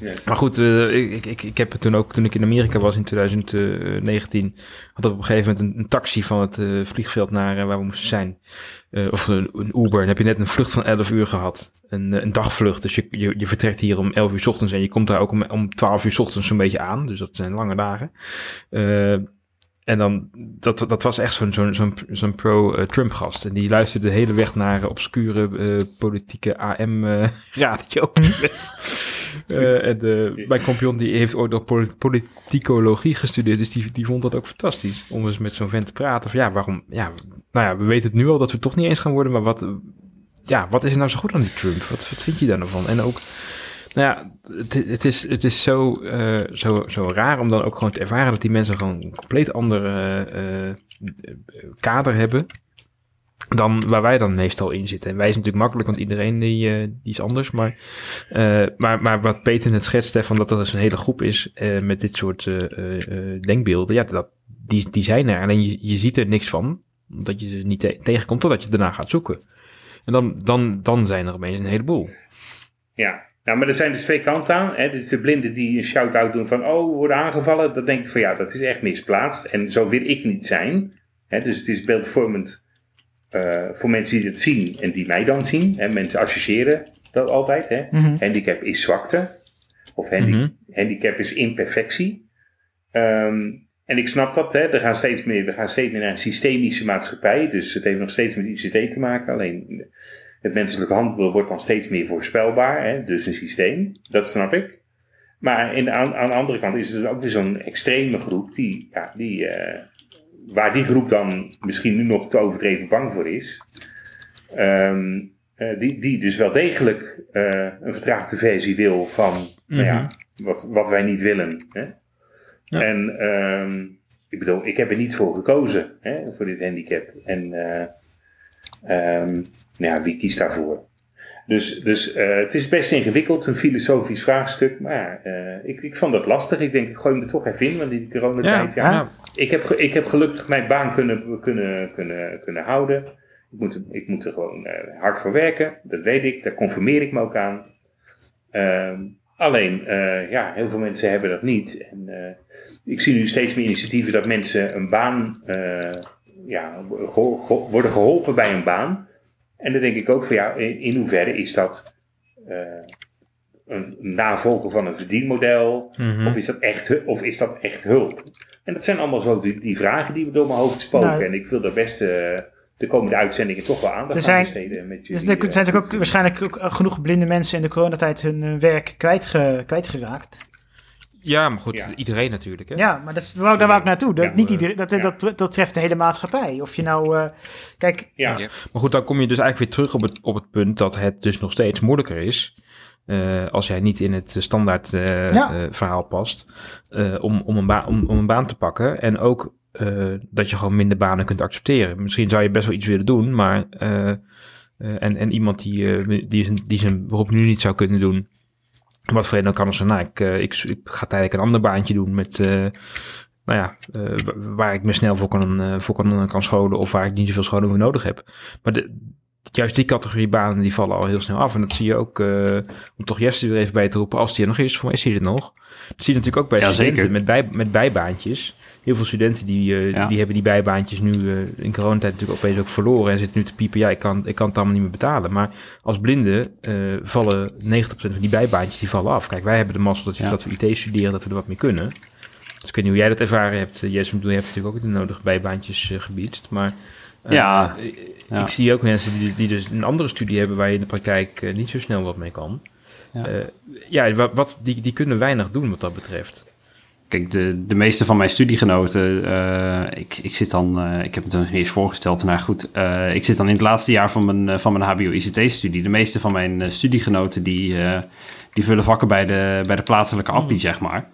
Ja. Maar goed, eh, ik, ik, ik, ik heb het toen ook, toen ik in Amerika was in 2019, had ik op een gegeven moment een, een taxi van het eh, vliegveld naar eh, waar we moesten zijn. Eh, of een, een Uber. Dan heb je net een vlucht van 11 uur gehad. Een, eh, een dagvlucht. Dus je, je, je vertrekt hier om 11 uur 's ochtends en je komt daar ook om, om 12 uur 's ochtends zo'n beetje aan. Dus dat zijn lange dagen. Eh, en dan, dat, dat was echt zo'n zo'n zo'n zo'n pro-Trump-gast. En die luisterde de hele weg naar obscure eh, politieke AM-radio. en eh, mijn compagnon die heeft ooit nog poli- politicologie gestudeerd. Dus die, die vond dat ook fantastisch. Om eens met zo'n vent te praten. Van ja, waarom... Ja, nou ja, we weten het nu al dat we het toch niet eens gaan worden. Maar wat, ja, wat is er nou zo goed aan die Trump? Wat, wat vind je daar nou van? En ook... Nou ja, het, het, is, het is zo, eh, zo, zo raar om dan ook gewoon te ervaren dat die mensen gewoon een compleet ander eh, eh, kader hebben dan waar wij dan meestal in zitten. En wij zijn natuurlijk makkelijk, want iedereen die, die is anders. Maar, maar, maar wat Peter net schetst, hè, van dat er dus een hele groep is met dit soort denkbeelden, ja, dat, die, die zijn er. Alleen je, je ziet er niks van, omdat je ze niet te- tegenkomt totdat je daarna gaat zoeken. En dan, dan, dan zijn er opeens een heleboel. Ja, nou, maar er zijn dus twee kanten aan. Hè. Dus de blinden die een shout-out doen van, oh, we worden aangevallen. Dan denk ik van, ja, dat is echt misplaatst. En zo wil ik niet zijn. Hè. Dus het is beeldvormend eh, voor mensen die het zien en die mij dan zien. Hè. Mensen associëren dat altijd. Hè. Mhm. Handicap is zwakte. Of handi- Mhm. handicap is imperfectie. Ehm, en ik snap dat. Hè. Er gaan steeds meer, we gaan steeds meer naar een systemische maatschappij. Dus het heeft nog steeds met ICT te maken. Alleen het menselijk handelen wordt dan steeds meer voorspelbaar. Hè. Dus een systeem. Dat snap ik. Maar in, aan, aan de andere kant is er dus ook weer zo'n extreme groep. Die, ja, die, eh, waar die groep dan misschien nu nog te overdreven bang voor is. Ehm, eh, die, die dus wel degelijk eh, een vertraagde versie wil van nou ja, wat, wat wij niet willen. Hè? Ja. En, ehm, ik bedoel, ik heb er niet voor gekozen, hè, voor dit handicap. En eh, ehm, nou ja, wie kiest daarvoor? Dus, dus eh, het is best ingewikkeld, een filosofisch vraagstuk. Maar eh, ik, ik vond dat lastig. Ik denk, ik gooi hem er toch even in, want in die coronatijd, ja. ja. Ik, heb, ik heb gelukkig mijn baan kunnen, kunnen, kunnen, kunnen houden. Ik moet, er- ik moet er gewoon eh, hard voor werken, dat weet ik. Daar conformeer ik me ook aan. Ehm, alleen, ja, heel veel mensen hebben dat niet. En ik zie nu steeds meer initiatieven dat mensen een baan, ja, worden geholpen bij een baan. En dan denk ik ook van ja, in, in hoeverre is dat eh, een navolger van een verdienmodel? Mhm. Of, is dat echt, of is dat echt hulp? En dat zijn allemaal zo die, die vragen die door mijn hoofd spoken. Nou, en ik wil daar best eh, de komende uitzendingen toch wel aandacht Er aan zijn- besteden. Met Dus jullie, er zijn eh, natuurlijk ook waarschijnlijk ook genoeg blinde mensen in de coronatijd hun werk kwijtge, kwijtgeraakt. Ja, maar goed, Ja. iedereen natuurlijk. Hè? Ja, maar dat, wou, daar wou ik naartoe. Dat, Ja, niet iedereen, dat, ja. dat, dat treft de hele maatschappij. Of je nou... eh, kijk, ja. Ja. Maar goed, dan kom je dus eigenlijk weer terug op het, op het punt dat het dus nog steeds moeilijker is. eh, als jij niet in het standaard eh, Ja. eh, verhaal past. eh, om, om, een baan, om, om een baan te pakken. En ook eh, dat je gewoon minder banen kunt accepteren. Misschien zou je best wel iets willen doen, maar. eh, eh, en, en iemand die, die, zijn, die zijn beroep nu niet zou kunnen doen. Wat voor reden dan kan als nou, ik, eh, ik, ik ga tijdelijk een ander baantje doen met. eh, nou ja, eh, wa- waar ik me snel voor kan, voor kan, kan scholen of waar ik niet zoveel scholing voor nodig heb. Maar de, juist die categorie banen die vallen al heel snel af. En dat zie je ook, eh, om toch Jesse weer even bij te roepen, als die er nog is, voor mij is hij er nog. Dat zie je natuurlijk ook bij Ja, studenten zeker. met, bij, met bijbaantjes. Heel veel studenten die, eh, Ja. die hebben die bijbaantjes nu eh, in coronatijd natuurlijk opeens ook verloren. En zitten nu te piepen, ja, ik kan, ik kan het allemaal niet meer betalen. Maar als blinden vallen 90% van die bijbaantjes die vallen af. Kijk, wij hebben de mazzel dat, je- Ja. dat we IT studeren, dat we er wat mee kunnen. Dus ik weet niet hoe jij dat ervaren hebt, Jesse. Je hebt natuurlijk ook de nodige bijbaantjes gebiedst. Maar Ja, ja. ik zie ook mensen die, die dus een andere studie hebben waar je in de praktijk eh, niet zo snel wat mee kan. Ja. Ja, ja wat, wat, die, die kunnen weinig doen wat dat betreft. Kijk, de, de meeste van mijn studiegenoten, eh, ik, ik zit dan, eh, ik heb het niet eens voorgesteld, maar goed, eh, ik zit dan in het laatste jaar van mijn, eh, van mijn HBO-ICT-studie. De meeste van mijn eh, studiegenoten, die, eh, die vullen vakken bij de, bij de plaatselijke appie, zeg maar.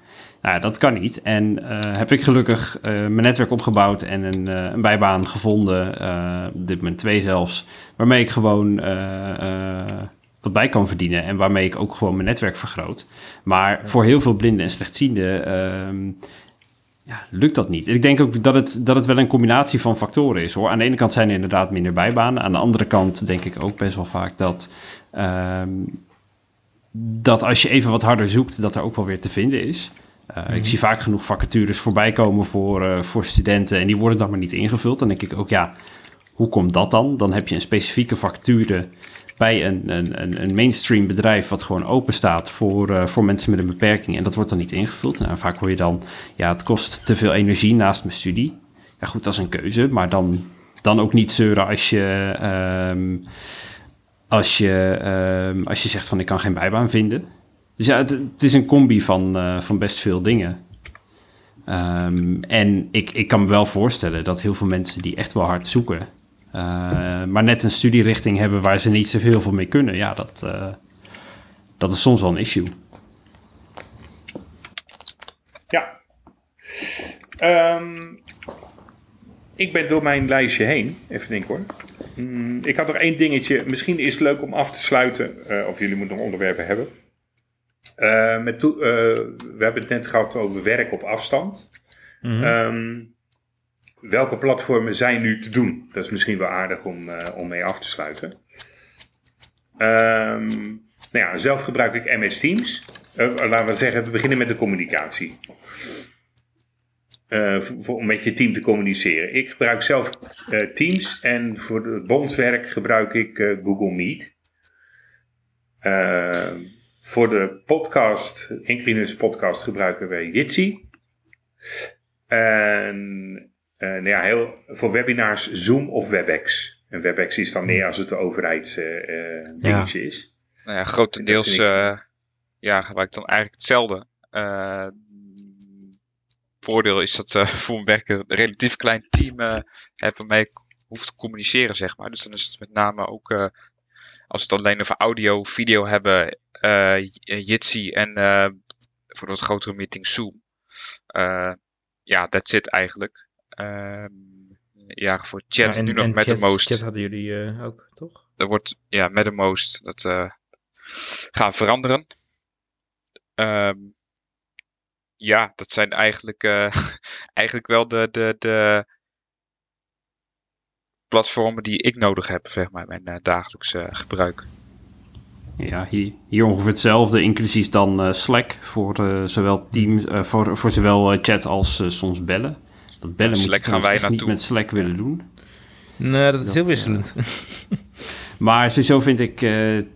Nou, ja, dat kan niet. En eh, heb ik gelukkig eh, mijn netwerk opgebouwd en een, eh, een bijbaan gevonden, op dit moment twee zelfs, waarmee ik gewoon wat bij kan verdienen en waarmee ik ook gewoon mijn netwerk vergroot. Maar voor heel veel blinden en slechtzienden ehm, ja, lukt dat niet. Ik denk ook dat het, dat het wel een combinatie van factoren is hoor. Aan de ene kant zijn er inderdaad minder bijbanen. Aan de andere kant denk ik ook best wel vaak dat, ehm, dat als je even wat harder zoekt, dat er ook wel weer te vinden is. Uh, Ik zie vaak genoeg vacatures voorbij komen voor, uh, voor studenten en die worden dan maar niet ingevuld. Dan denk ik ook, ja, hoe komt dat dan? Dan heb je een specifieke vacature bij een, een, een mainstream bedrijf wat gewoon open staat voor, uh, voor mensen met een beperking. En dat wordt dan niet ingevuld. Nou, vaak hoor je dan, ja, het kost te veel energie naast mijn studie. Ja goed, dat is een keuze, maar dan, dan ook niet zeuren als je, um, als, je, um, als je zegt van ik kan geen bijbaan vinden. Dus ja, het, is een combi van, uh, van best veel dingen. Um, en ik, ik kan me wel voorstellen dat heel veel mensen die echt wel hard zoeken, uh, maar net een studierichting hebben waar ze niet zoveel mee kunnen, ja, dat, uh, dat is soms wel een issue. Ja. Um, ik ben door mijn lijstje heen. Even denken hoor. Mm, ik had nog één dingetje. Misschien is het leuk om af te sluiten. Of jullie moeten nog onderwerpen hebben. Uh, met to- we hebben het net gehad over werk op afstand. Mhm. Mm -hmm. um, welke platformen zijn nu te doen? Dat is misschien wel aardig om, uh, om mee af te sluiten. Um, nou ja, zelf gebruik ik MS Teams. Laten we zeggen, we beginnen met de communicatie. Voor, om met je team te communiceren. Ik gebruik zelf Teams en voor het bondswerk gebruik ik Google Meet. Voor de podcast, Inclinus podcast, gebruiken wij Jitsi. En uh, nou ja, heel, voor webinars Zoom of WebEx. En WebEx is dan meer als het de overheidsdingetje uh, ja. is. Nou ja, grotendeels uh, ja, gebruik ik dan eigenlijk hetzelfde. Uh, voordeel is dat uh, voor mijn werk een relatief klein team uh, heb waarmee ik hoef te communiceren, zeg maar. Dus dan is het met name ook, uh, als we het alleen over audio, video hebben, Jitsi en voor wat grotere meetings Zoom. ja, that's it eigenlijk. Ehm, ja, voor chat Ja, en- nu nog met de most. Chat hadden jullie eh, ook, toch? Dat wordt, ja, met de most. Dat eh gaat veranderen. Ehm, ja, dat zijn eigenlijk, eh, eigenlijk wel de, de, de platformen die ik nodig heb, zeg maar, mijn eh, dagelijks eh, gebruik. Ja, hier, hier ongeveer hetzelfde, inclusief dan eh, Slack voor eh, zowel Teams, eh, voor, voor zowel chat als soms bellen. Dat bellen Ja, moet Slack je gaan wij niet met Slack willen doen. Nee, dat is Dat, heel wisselend. Maar sowieso vind ik eh,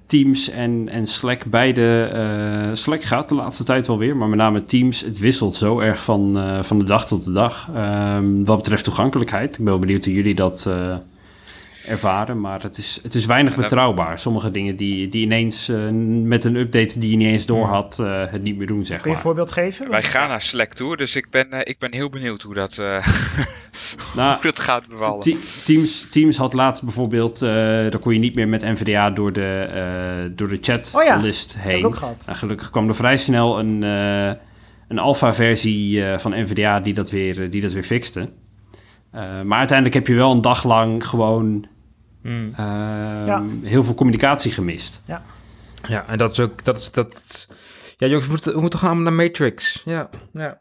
Teams en, en Slack beide... eh, Slack gaat de laatste tijd wel weer, maar met name Teams, het wisselt zo erg van, eh, van de dag tot de dag. Ehm, wat betreft toegankelijkheid. Ik ben wel benieuwd hoe jullie dat eh, ervaren, maar het is, het is weinig Ja, betrouwbaar. Sommige dingen die, die ineens eh, met een update die je niet eens door had, eh, het niet meer doen, zeg Kun je een maar. voorbeeld geven? Wij gaan naar Slack toe, dus ik ben, eh, ik ben heel benieuwd hoe dat, eh, Nou, hoe dat gaat bevallen. Te- Teams, Teams had laatst bijvoorbeeld, eh dan kon je niet meer met NVDA door de, eh, door de chatlist Oh ja, Heb ik heen. ook gehad. Nou, gelukkig kwam er vrij snel een, eh, een alpha-versie eh, van NVDA die dat weer, die dat weer fixte. Eh, maar uiteindelijk heb je wel een dag lang gewoon Mm. ehm, heel veel communicatie gemist. Ja, en dat is ook, dat is, dat, ja jongens, we moeten, we moeten gaan naar Matrix. Ja, ja.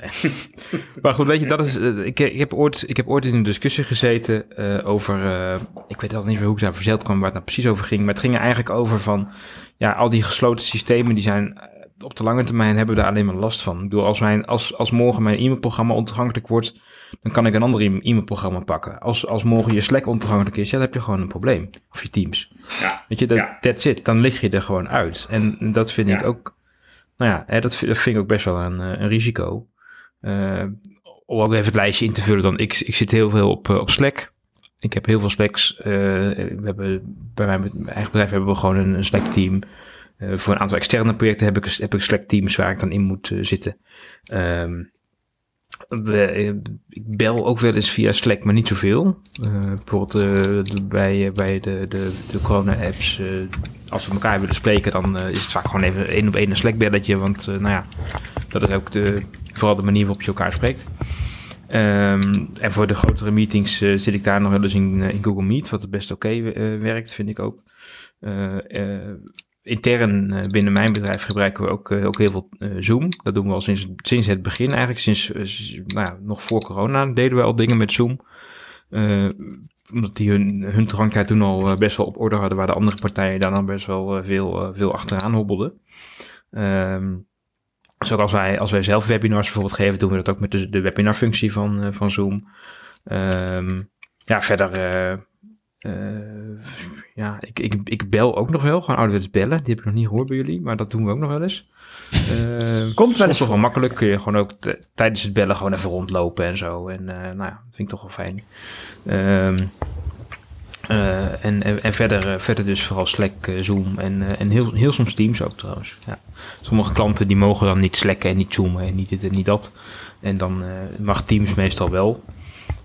Nee. maar goed, weet je, dat is, eh, ik, ik, heb ooit, ik heb ooit in een discussie gezeten eh, over, eh, ik weet al niet meer hoe ik daar verzeld kwam, waar het nou precies over ging, maar het ging er eigenlijk over van, ja, al die gesloten systemen, die zijn, op de lange termijn hebben we daar alleen maar last van. Ik bedoel, als, mijn, als, als morgen mijn e-mailprogramma ontoegankelijk wordt, dan kan ik een ander e- e-mailprogramma pakken. Als, als morgen je Slack ontoegankelijk is, ja, dan heb je gewoon een probleem. Of je Teams. Ja. Weet je, dat, Ja. that's it. Dan lig je er gewoon uit. En dat vind ik ook, nou ja, hè, dat, vind, dat vind ik ook best wel een, eh, een risico. Eh, om ook even het lijstje in te vullen dan. Ik, ik zit heel veel op, eh, op Slack. Ik heb heel veel Slacks. we hebben, bij mijn, mijn eigen bedrijf hebben we gewoon een, een Slack team. Voor een aantal externe projecten heb ik, heb ik Slack teams waar ik dan in moet zitten. Ehm, eh, ik bel ook wel eens via Slack, maar niet zoveel. Eh, bijvoorbeeld eh, bij, bij de, de, de corona-apps. eh, als we elkaar willen spreken, dan eh, is het vaak gewoon even één op één een Slack-belletje. Want eh, nou ja, dat is ook de, vooral de manier waarop je elkaar spreekt. Ehm, en voor de grotere meetings eh, zit ik daar nog wel eens in, eh, in Google Meet, wat het best oké eh, werkt, vind ik ook. Intern eh, binnen mijn bedrijf gebruiken we ook, eh, ook heel veel eh, Zoom. Dat doen we al sinds, sinds het begin eigenlijk. Sinds, nou nog voor corona deden we al dingen met Zoom. Eh, omdat die hun, hun toegankelijkheid toen al best wel op orde hadden, waar de andere partijen daar dan best wel veel, veel achteraan hobbelden. Ehm zoals als wij, als wij zelf webinars bijvoorbeeld geven, doen we dat ook met de, webinarfunctie van, van Zoom. Ehm, ja, verder, ja, ik, ik, ik bel ook nog wel, gewoon ouderwets bellen. Die heb ik nog niet gehoord bij jullie, maar dat doen we ook nog wel eens. Eh, Komt wel eens soms toch wel makkelijk, kun je gewoon ook tijdens het bellen gewoon even rondlopen en zo. En eh, nou ja, dat vind ik toch wel fijn. Ehm, eh, en, en, en verder, verder dus vooral Slack, Zoom en, en heel, heel soms Teams ook trouwens. Ja. Sommige klanten die mogen dan niet slacken en niet zoomen en niet dit en niet dat. En dan mag Teams meestal wel.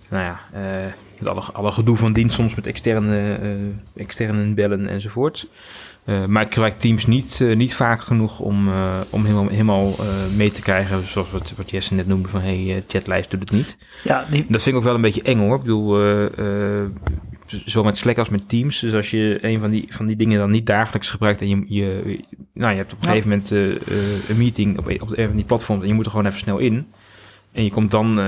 Nou ja, eh, met alle, alle gedoe van dienst soms met externe, eh externe bellen enzovoort. Eh, maar ik gebruik Teams niet, eh, niet vaak genoeg om, om helemaal, helemaal mee te krijgen. Zoals wat, wat Jesse net noemde van hey, chatlijst doet het niet. Ja, die, Dat vind ik ook wel een beetje eng hoor. Ik bedoel, zowel met Slack als met Teams. Dus als je een van die, van die dingen dan niet dagelijks gebruikt en je, je, nou, je hebt op een Ja. gegeven moment een meeting op, op een van die platforms en je moet er gewoon even snel in. En je komt dan eh,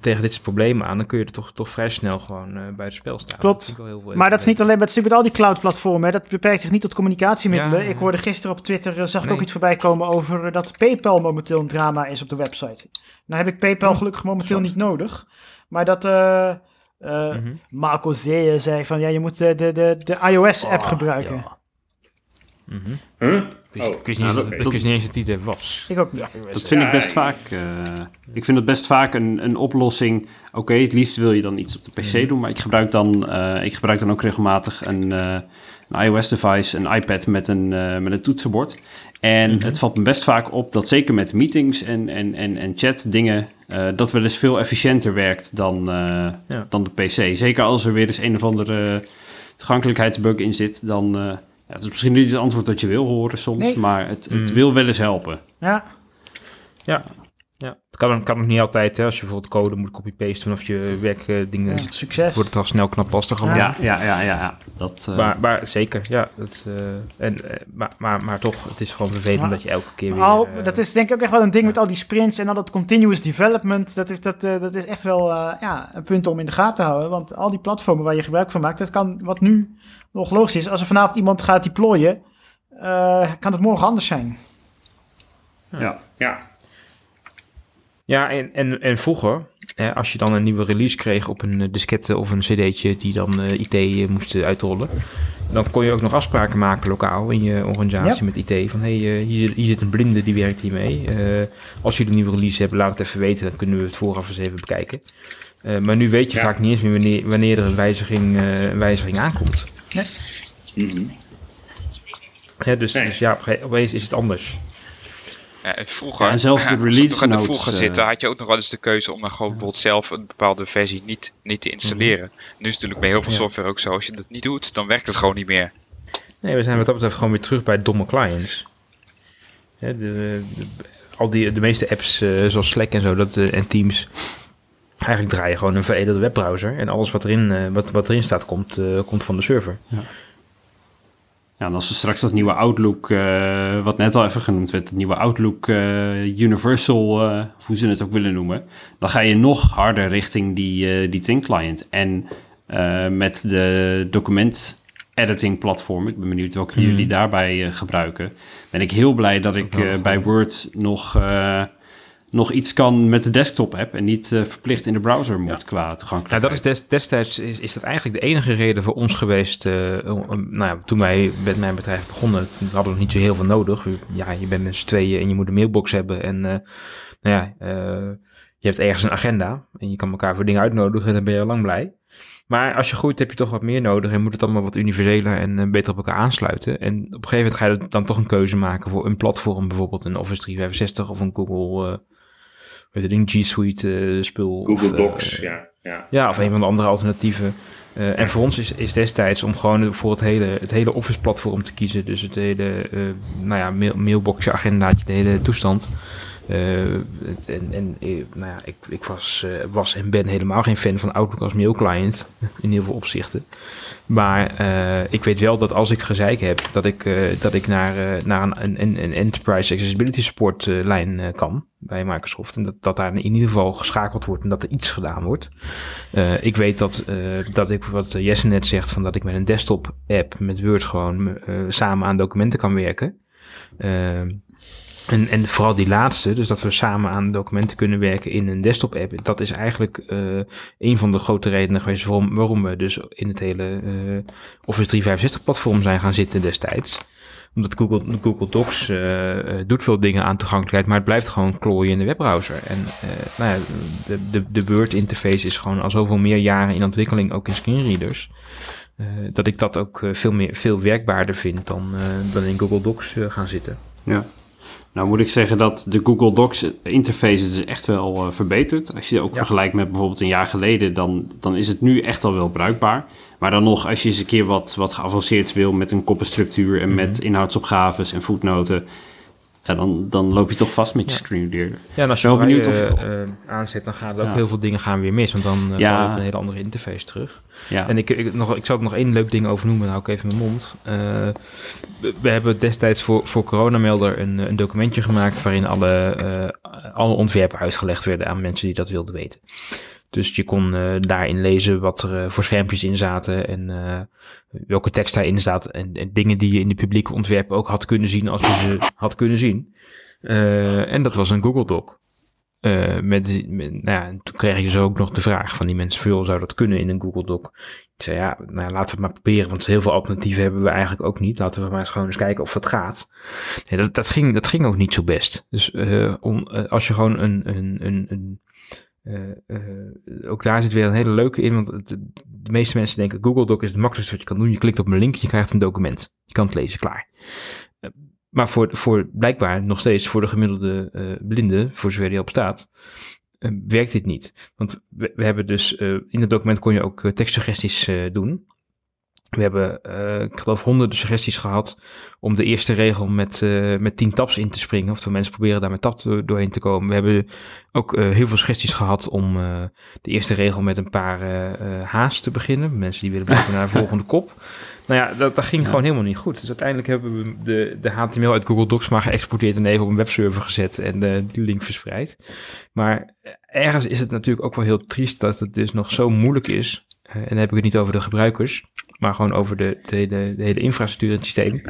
tegen dit soort problemen aan, dan kun je er toch, toch vrij snel gewoon eh, bij het spel staan. Klopt. heel veel maar dat is niet alleen, natuurlijk met al die cloud-platformen. hè. Dat beperkt zich niet tot communicatiemiddelen. Ja. Ik hoorde gisteren op Twitter, eh, zag ik ook iets voorbij komen over dat PayPal momenteel een drama is op de website. Nou heb ik PayPal Oh, gelukkig momenteel niet nodig. Maar dat eh eh Mhm. Marco Zee zei van, ja, je moet de, de, de, de iOS-app Oh, gebruiken. ja. Huh? Ik wist- Oh, ik wist nou, niet, eens- ik wist niet eens dat die er was. Ik ook niet. Dat vind Ja, ik best vaak. eh, ik vind het best vaak een, een oplossing. Oké, het liefst wil je dan iets op de PC Mhm. doen, maar ik gebruik dan, eh, ik gebruik dan ook regelmatig een, eh, een iOS-device, een iPad met een, eh, met een toetsenbord. En Mhm. het valt me best vaak op dat zeker met meetings en, en, en, en chat dingen, eh, dat wel eens veel efficiënter werkt dan, eh, Ja. dan de PC. Zeker als er weer eens een of andere toegankelijkheidsbug in zit, dan... ja, het is misschien niet het antwoord dat je wil horen soms, Nee. maar het, het Mm. wil wel eens helpen. Ja, Ja. Het kan, kan ook niet altijd, hè, als je bijvoorbeeld code moet copy-pasten vanaf je werkdingen, Ja, succes. wordt het al snel knap lastig allemaal. Ja, ja, ja, ja. ja. Dat, eh, Maar, maar zeker, ja. Dat, eh, en, eh, maar, maar, maar toch, het is gewoon vervelend Maar- dat je elke keer weer... Al, eh, dat is denk ik ook echt wel een ding met al die sprints en al dat continuous development. Dat is, dat, eh, dat is echt wel eh, ja, een punt om in de gaten te houden. Want al die platformen waar je gebruik van maakt, dat kan wat nu nog logisch is. Als er vanavond iemand gaat deployen, eh, kan het morgen anders zijn. ja. Ja, Ja, en, en, en vroeger, hè, als je dan een nieuwe release kreeg op een eh, diskette of een cd'tje die dan eh, IT eh, moest uitrollen, dan kon je ook nog afspraken maken lokaal in je organisatie met IT. Van, hé, hey, hier, hier zit een blinde, die werkt hiermee. Eh als jullie een nieuwe release hebben, laat het even weten, dan kunnen we het vooraf eens even bekijken. Eh, maar nu weet je Ja. vaak niet eens meer wanneer, wanneer er een wijziging, eh, een wijziging aankomt. Mhm. Hè, dus, Nee. dus ja, op een gege- opeens is het anders. Vroeger, Ja, en zelfs de als je release de notes, vroeger eh, zitten, had je ook nog wel eens de keuze om dan gewoon bijvoorbeeld zelf een bepaalde versie niet, niet te installeren. Nu is het natuurlijk bij heel veel Ja. software ook zo. Als je dat niet doet, dan werkt het gewoon niet meer. Nee, we zijn wat dat betreft gewoon weer terug bij domme clients. Hè, de, de- al die, de meeste apps, eh, zoals Slack en zo, dat, eh, en Teams, eigenlijk draaien gewoon een veredelde webbrowser. En alles wat erin, eh, wat, wat erin staat, komt, eh, komt van de server. Ja, en als we straks dat nieuwe Outlook, eh, wat net al even genoemd werd, het nieuwe Outlook eh, Universal, eh, of hoe ze het ook willen noemen, dan ga je nog harder richting die, die Twin client. En met de document editing platform, ik ben benieuwd welke Hmm. jullie daarbij gebruiken, ben ik heel blij dat ik bij Word nog, nog iets kan met de desktop app en niet eh, verplicht in de browser moet qua Nou, toegankelijkheid. dat is des- destijds is, is dat eigenlijk de enige reden voor ons geweest. eh, nou ja, toen wij met mijn bedrijf begonnen, toen hadden we nog niet zo heel veel nodig. Ja, je bent met z'n tweeën en je moet een mailbox hebben. En eh, nou ja, je hebt ergens een agenda en je kan elkaar voor dingen uitnodigen en dan ben je al lang blij. Maar als je groeit heb je toch wat meer nodig en moet het allemaal wat universeler en beter op elkaar aansluiten. En op een gegeven moment ga je dan toch een keuze maken voor een platform, bijvoorbeeld een Office 365 of een Google, weet je, ding, G Suite eh, spul. Google of, eh, Docs, ja. ja. ja, of een van de andere alternatieven. Eh, en voor ons is, is destijds om gewoon voor het hele, het hele Office-platform te kiezen. Dus het hele eh, nou ja, mail, mailboxje, agendaatje, de hele toestand. Eh, en en eh, nou ja, ik, ik was, eh, was en ben helemaal geen fan van Outlook als mailclient. In heel veel opzichten. Maar eh, ik weet wel dat als ik gezeik heb, dat ik, dat ik naar, naar een, een, een, Enterprise Accessibility Support lijn kan bij Microsoft. En dat, dat daar in ieder geval geschakeld wordt en dat er iets gedaan wordt. Eh, ik weet dat, eh, dat ik, wat Jesse net zegt, van dat ik met een desktop app met Word gewoon eh, samen aan documenten kan werken. En, en vooral die laatste, dus dat we samen aan documenten kunnen werken in een desktop app, dat is eigenlijk eh, een van de grote redenen geweest waarom, we dus in het hele eh, Office 365 platform zijn gaan zitten destijds omdat Google, Google Docs eh, doet veel dingen aan toegankelijkheid, maar het blijft gewoon klooien in de webbrowser. En nou ja, de, de, de Word interface is gewoon al zoveel meer jaren in ontwikkeling, ook in screenreaders. dat ik dat ook veel, meer, veel werkbaarder vind dan, dan in Google Docs gaan zitten. Ja. Nou moet ik zeggen dat de Google Docs interface het is echt wel eh, verbeterd. Als je ook Ja. vergelijkt met bijvoorbeeld een jaar geleden, dan, dan is het nu echt al wel bruikbaar. Maar dan nog, als je eens een keer wat, wat geavanceerd wil met een koppenstructuur en met inhoudsopgaves en voetnoten, ja, dan, dan loop je toch vast met je screenreader. Ja, en als je of- eh, eh, aanzet, dan gaan er ook Ja. heel veel dingen gaan weer mis. Want dan eh Ja. val je op een hele andere interface terug. Ja. En ik, ik, nog, ik zal er nog één leuk ding over noemen, dan hou ik even mijn mond. We, hebben destijds voor, voor Coronamelder een, een documentje gemaakt waarin alle, alle ontwerpen uitgelegd werden aan mensen die dat wilden weten. Dus je kon eh, daarin lezen wat er eh, voor schermpjes in zaten en eh, welke tekst daarin staat. En, en dingen die je in de publieke ontwerpen ook had kunnen zien als je ze had kunnen zien. En dat was een Google Doc. Met, met, nou ja, en toen kreeg je zo ook nog de vraag van die mensen: veel zou dat kunnen in een Google Doc? Ik zei ja, nou, laten we het maar proberen, want heel veel alternatieven hebben we eigenlijk ook niet. Laten we maar eens gewoon eens kijken of dat gaat. Nee, dat, dat, ging, dat ging ook niet zo best. Dus om, als je gewoon een. een, een, een ook daar zit weer een hele leuke in, want de meeste mensen denken Google Doc is het makkelijkste wat je kan doen. Je klikt op een linkje, je krijgt een document. Je kan het lezen, klaar. Eh, maar voor, voor blijkbaar nog steeds voor de gemiddelde eh blinde, voor zover die op staat, eh, werkt dit niet. Want we, we hebben dus, eh, in het document kon je ook eh, tekstsuggesties eh, doen. We hebben, eh, ik geloof, honderden suggesties gehad om de eerste regel met, eh, met 10 tabs in te springen. Of mensen proberen daar met do- doorheen te komen. We hebben ook eh, heel veel suggesties gehad om de eerste regel met een paar eh eh, haas te beginnen. Mensen die willen blijven naar de volgende kop. Nou ja, dat, dat ging Ja. gewoon helemaal niet goed. Dus uiteindelijk hebben we de, de HTML uit Google Docs maar geëxporteerd en even op een webserver gezet en die link verspreid. Maar ergens is het natuurlijk ook wel heel triest dat het dus nog zo moeilijk is. en dan heb ik het niet over de gebruikers, maar gewoon over de, de, hele- infrastructuur en het systeem.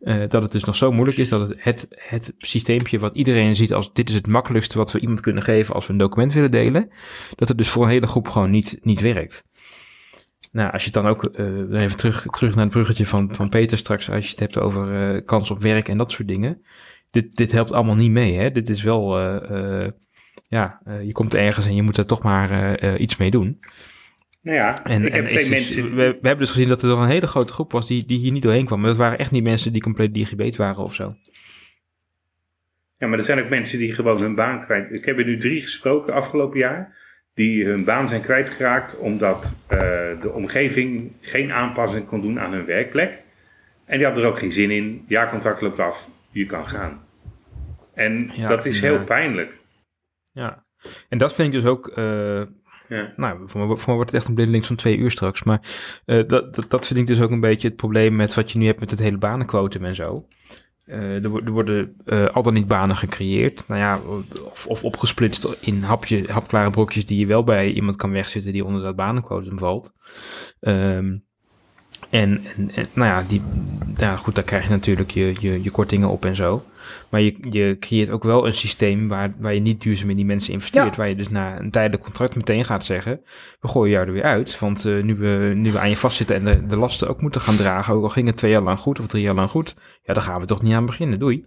eh, dat het dus nog zo moeilijk is dat het, het, systeempje wat iedereen ziet als dit is het makkelijkste wat we iemand kunnen geven als we een document willen delen, dat het dus voor een hele groep gewoon niet, niet werkt. Nou, als je het dan ook eh, even terug, terug naar het bruggetje van, van Peter straks, als je het hebt over eh, kans op werk en dat soort dingen. Dit, dit helpt allemaal niet mee. Hè? Dit is wel, ja, je komt ergens en je moet er toch maar iets mee doen. Nou ja, En, ik heb en twee is dus- mensen... we, we hebben dus gezien dat er een hele grote groep was die, die hier niet doorheen kwam. Maar dat waren echt niet mensen die compleet digibeet waren of zo. Ja, maar er zijn ook mensen die gewoon hun baan kwijt. Ik heb er nu drie gesproken afgelopen jaar. Die hun baan zijn kwijtgeraakt omdat eh, de omgeving geen aanpassing kon doen aan hun werkplek. En die hadden er ook geen zin in. Jaarcontract loopt af, je kan gaan. En Ja, dat is heel pijnlijk. Ja. En dat vind ik dus ook. eh, Ja. Nou, voor mij, voor wordt het echt een blindelings van twee uur straks. Maar eh, dat, dat, dat vind ik dus ook een beetje het probleem met wat je nu hebt met het hele banenquotum en zo. Eh, er, er worden eh, al dan niet banen gecreëerd. Nou ja, of, of opgesplitst in hapje, hapklare brokjes die je wel bij iemand kan wegzitten die onder dat banenquotum valt. Ehm, en, en, en, nou ja, die, ja, goed, daar krijg je natuurlijk je, je, je kortingen op en zo. Maar je, je creëert ook wel een systeem waar, waar je niet duurzaam in die mensen investeert. Ja. Waar je dus na een tijdelijk contract meteen gaat zeggen: we gooien jou er weer uit. Want eh, nu, we, nu we aan je vastzitten en de, de lasten ook moeten gaan dragen, ook al ging het twee jaar lang goed of drie jaar lang goed, ja, daar gaan we toch niet aan beginnen. Doei.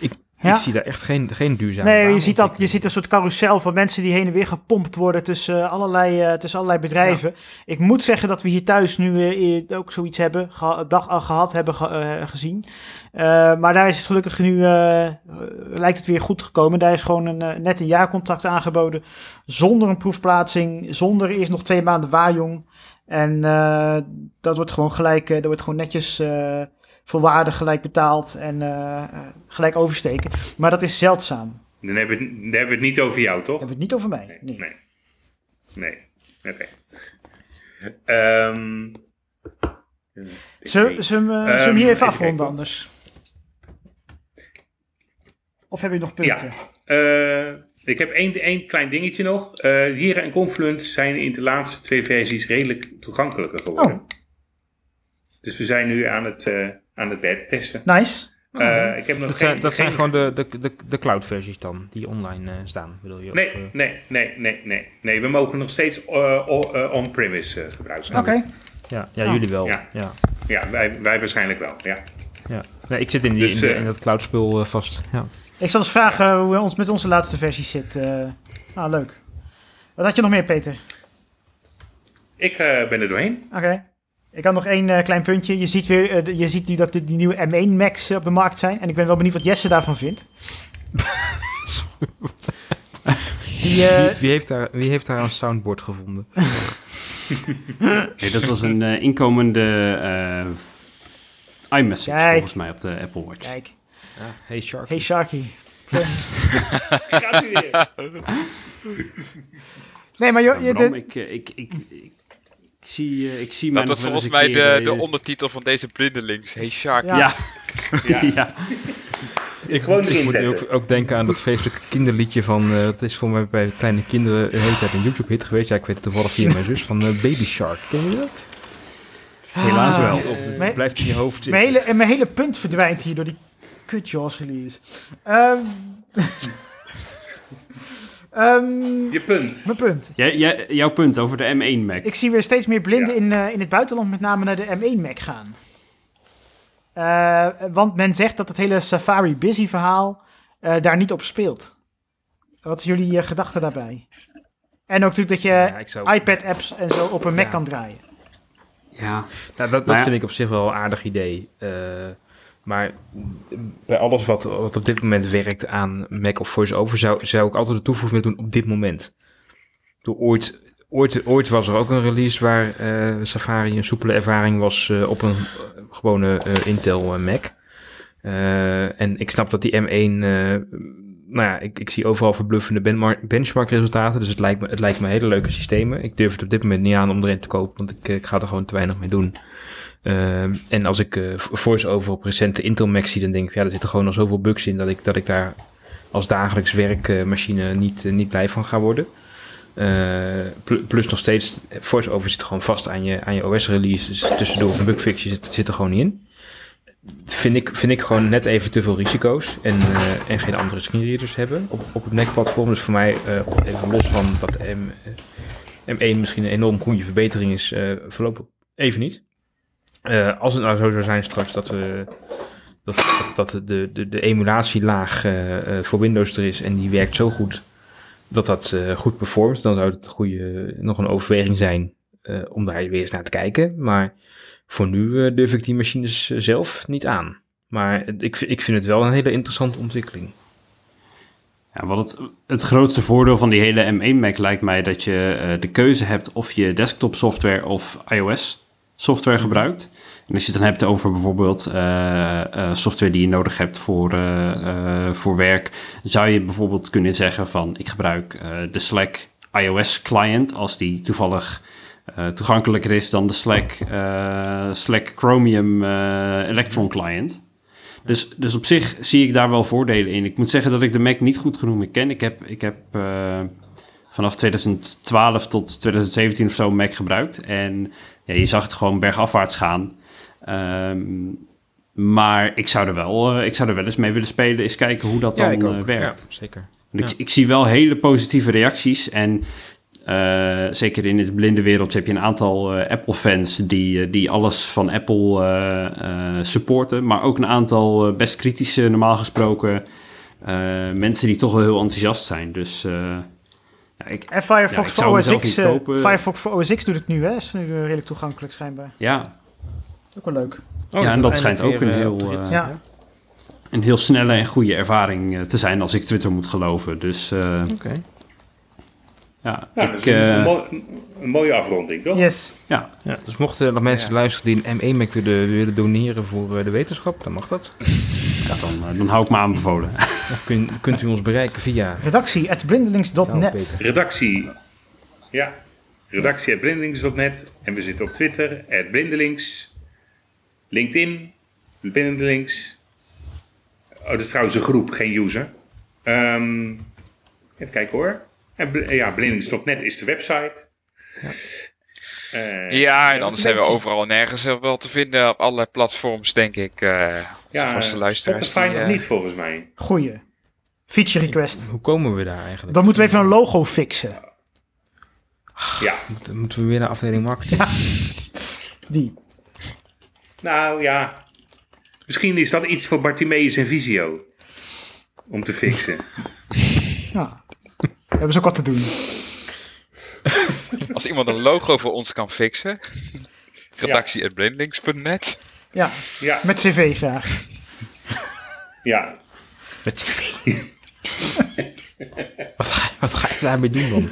Ik, Ja. ik zie daar echt geen, geen duurzame Nee, je ziet, dat, je ziet een soort carousel van mensen die heen en weer gepompt worden tussen eh, allerlei, eh, tussen allerlei bedrijven. Ik moet zeggen dat we hier thuis nu eh, ook zoiets hebben, dag al gehad hebben ge- gezien. Maar daar is het gelukkig nu, lijkt het weer goed gekomen. Daar is gewoon een, net een jaarcontract aangeboden, zonder een proefplaatsing, zonder eerst nog twee maanden waaijong. En dat wordt gewoon gelijk, dat wordt gewoon netjes eh volwaardig gelijk betaald en eh, gelijk oversteken. Maar dat is zeldzaam. Dan hebben, we, het- dan hebben we het niet over jou, toch? Hebben we het niet over mij? Nee. Nee. Nee. Nee. Oké. Ehm, Zullen zullen we hem, zullen we hem Ehm, hier even afronden anders? Of heb je nog punten? Eh, ik heb één, één klein dingetje nog. Eh Jira en Confluence zijn in de laatste twee versies redelijk toegankelijker geworden. Oh. Dus we zijn nu aan het, eh aan het beta testen. Nice. Eh, ik heb nog Dat geen, zijn, dat zijn geen- gewoon de, de, de, de cloud-versies dan, die online eh, staan, bedoel je? Nee, Of, eh, nee, nee, nee, nee, nee. We mogen nog steeds on-premise gebruiken. Oké. ja, ja Oh. jullie wel. Ja. Ja. Ja, wij, wij waarschijnlijk wel. Ja. Ja. Nee, ik zit in, die, Dus, in, de- in dat cloudspul eh, vast. Ja. Ik zal eens vragen hoe het ons met onze laatste versie zit. eh. ah, leuk. Wat had je nog meer, Peter? Ik eh, ben er doorheen. Oké. Ik had nog één eh, klein puntje. Je ziet, weer, eh, je ziet nu dat de, die nieuwe M1 Max eh, op de markt zijn. En ik ben wel benieuwd wat Jesse daarvan vindt. Die, wie, wie, heeft daar, wie heeft daar een soundboard gevonden? Nee, dat was een eh, inkomende eh, iMessage Kijk. volgens mij op de Apple Watch. kijk. Ja, hey Shark. Hey Sharky. Gaat u weer. Nee, maar joh, je, Bram, de, ik, ik, ik, ik, ik zie, eh, ik zie Dat was volgens mij de, keer, de eh, ondertitel van deze blindelings. Hey Shark. Ja. Ja. Ik, Gewoon ik moet ook, ook denken aan dat vreselijke kinderliedje van... eh dat is voor mij bij kleine kinderen een hele tijd een YouTube-hit geweest. Ja, ik weet het toevallig via mijn zus. Van eh, Baby Shark. Ken je dat? helaas Ah. wel. Op, het blijft in je hoofd zitten. mijn, hele, en mijn hele punt verdwijnt hier door die kut Jaws release. Ehm ehm, Je punt. mijn punt. Jij, jij, jouw punt over de M1 Mac. Ik zie weer steeds meer blinden Ja. in, eh, in het buitenland met name naar de M1 Mac gaan. Eh, want men zegt dat het hele Safari Busy verhaal eh, daar niet op speelt. Wat is jullie gedachte daarbij? En ook natuurlijk dat je Ja, ik zou- iPad apps en zo op een Mac Ja. kan draaien. Ja, Nou, dat dat Nou ja. vind ik op zich wel een aardig idee. Eh, maar bij alles wat, wat op dit moment werkt aan Mac of VoiceOver... Zou, zou ik altijd de toevoeging willen doen op dit moment. Door ooit, ooit, ooit was er ook een release waar eh, Safari een soepele ervaring was eh, op een gewone eh, Intel Mac. En ik snap dat die M1, eh, nou ja, ik, ik zie overal verbluffende benchmark resultaten. Dus het lijkt, me, het lijkt me hele leuke systemen. Ik durf het op dit moment niet aan om erin te kopen, want ik, ik ga er gewoon te weinig mee doen. Ehm, en als ik eh, voice-over op recente Intel Macs zie, dan denk ik, ja, er zitten gewoon al zoveel bugs in dat ik, dat ik daar als dagelijks werkmachine niet, eh, niet blij van ga worden. Eh, pl- plus nog steeds, voice-over zit gewoon vast aan je, aan je OS-release. Dus tussendoor een bugfixje zit, zit er gewoon niet in. Vind ik, vind ik gewoon net even te veel risico's en, en geen andere screenreaders hebben op, op het Mac-platform. Dus voor mij, even los van dat M, eh, M1 misschien een enorm goede verbetering is, voorlopig even niet. Eh, als het nou zo zou zijn straks dat we dat, dat, de, de, de emulatielaag eh, eh, voor Windows er is en die werkt zo goed dat dat goed performt, dan zou het een goede, nog een overweging zijn om daar weer eens naar te kijken. Maar voor nu durf ik die machines zelf niet aan. Maar ik, ik vind het wel een hele interessante ontwikkeling. Ja, wat het, het grootste voordeel van die hele M1 Mac lijkt mij dat je de keuze hebt of je desktop software of iOS software gebruikt. En als je het dan hebt over bijvoorbeeld eh, eh, software die je nodig hebt voor, eh, voor werk, zou je bijvoorbeeld kunnen zeggen van ik gebruik de Slack iOS client als die toevallig toegankelijker is dan de Slack, Slack Chromium Electron client. Dus, dus op zich zie ik daar wel voordelen in. Ik moet zeggen dat ik de Mac niet goed genoeg meer ken. Ik heb, ik heb vanaf 2012 tot 2017 of zo Mac gebruikt. En ja, je zag het gewoon bergafwaarts gaan. Ehm, maar ik zou, er wel, eh, ik zou er wel eens mee willen spelen. Eens kijken hoe dat dan eh, werkt. Ja, zeker. Ik, ik zie wel hele positieve reacties. En eh, zeker in het blinde wereldje heb je een aantal Apple-fans die, die alles van Apple supporten. Maar ook een aantal best kritische, normaal gesproken, mensen die toch wel heel enthousiast zijn. Dus ja, ik, En Firefox Ja, ik voor OS X, kopen. Firefox voor OS X doet het nu, hè? Is nu eh, redelijk toegankelijk schijnbaar. ja, Ook wel leuk. Ja, en dat schijnt ook een heel, Uh, eh, Ja. een heel snelle en goede ervaring te zijn als ik Twitter moet geloven. Dus eh, Oké. ja, ik, een, eh, een mooi- een mooie afronding, toch? Yes. ja, Ja, dus mochten er nog mensen luisteren die een M1 Mac willen, willen doneren voor eh, de wetenschap, dan mag dat. ja, dan, eh, dan hou ik me aanbevolen. Dan kun, kunt u ons bereiken via... Redactie at Nou. Redactie. Ja. Redactie at blindelings.net. En we zitten op Twitter, blindelings. LinkedIn, blindelings. Oh, dat is trouwens een groep, geen user. Ehm, even kijken hoor. En, ja, blindelings.net is de website. Eh, Ja, en anders zijn we overal nergens wel te vinden op alle platforms, denk ik. eh Ja, ja, vaste luisteraars. Spotify die, nog eh, niet volgens mij. Goeie. Feature request. Hoe komen we daar eigenlijk? Dan moeten we even een logo fixen. Ja. Dan moeten we weer naar afdeling marketing. Die. Nou ja, misschien is dat iets voor Bartimeus en Visio. Om te fixen. Ja. We hebben ze ook wat te doen. Als iemand een logo voor ons kan fixen. Redactie.blindlinks.net Ja, ja, met cv graag. ja. Met tv. wat, ga, je- wat ga je daarmee doen dan?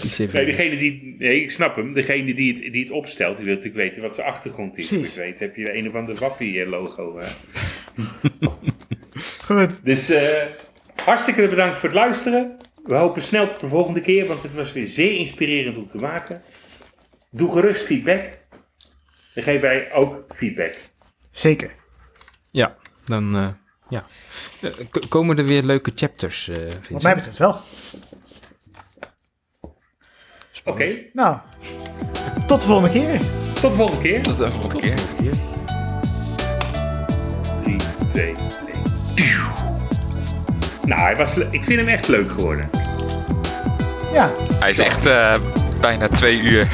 Die CV. Nee, degene die, nee, ik snap hem. Degene die het, die het opstelt, die wil natuurlijk weten wat zijn achtergrond is. Precies. Ik weet, heb je een of ander wappie-logo. eh. Goed. Dus eh, hartstikke bedankt voor het luisteren. We hopen snel tot de volgende keer, want het was weer zeer inspirerend om te maken. Doe gerust feedback. Dan geven wij ook feedback. Zeker. Ja, dan... eh, ja. Eh, k- komen er weer leuke chapters, eh Wat mij betreft wel. Oké, Nou, tot de volgende keer. tot de volgende keer. Tot de volgende keer. 3, 2, 1. Nou, hij was, ik vind hem echt leuk geworden. Ja, Hij is echt eh, bijna twee uur.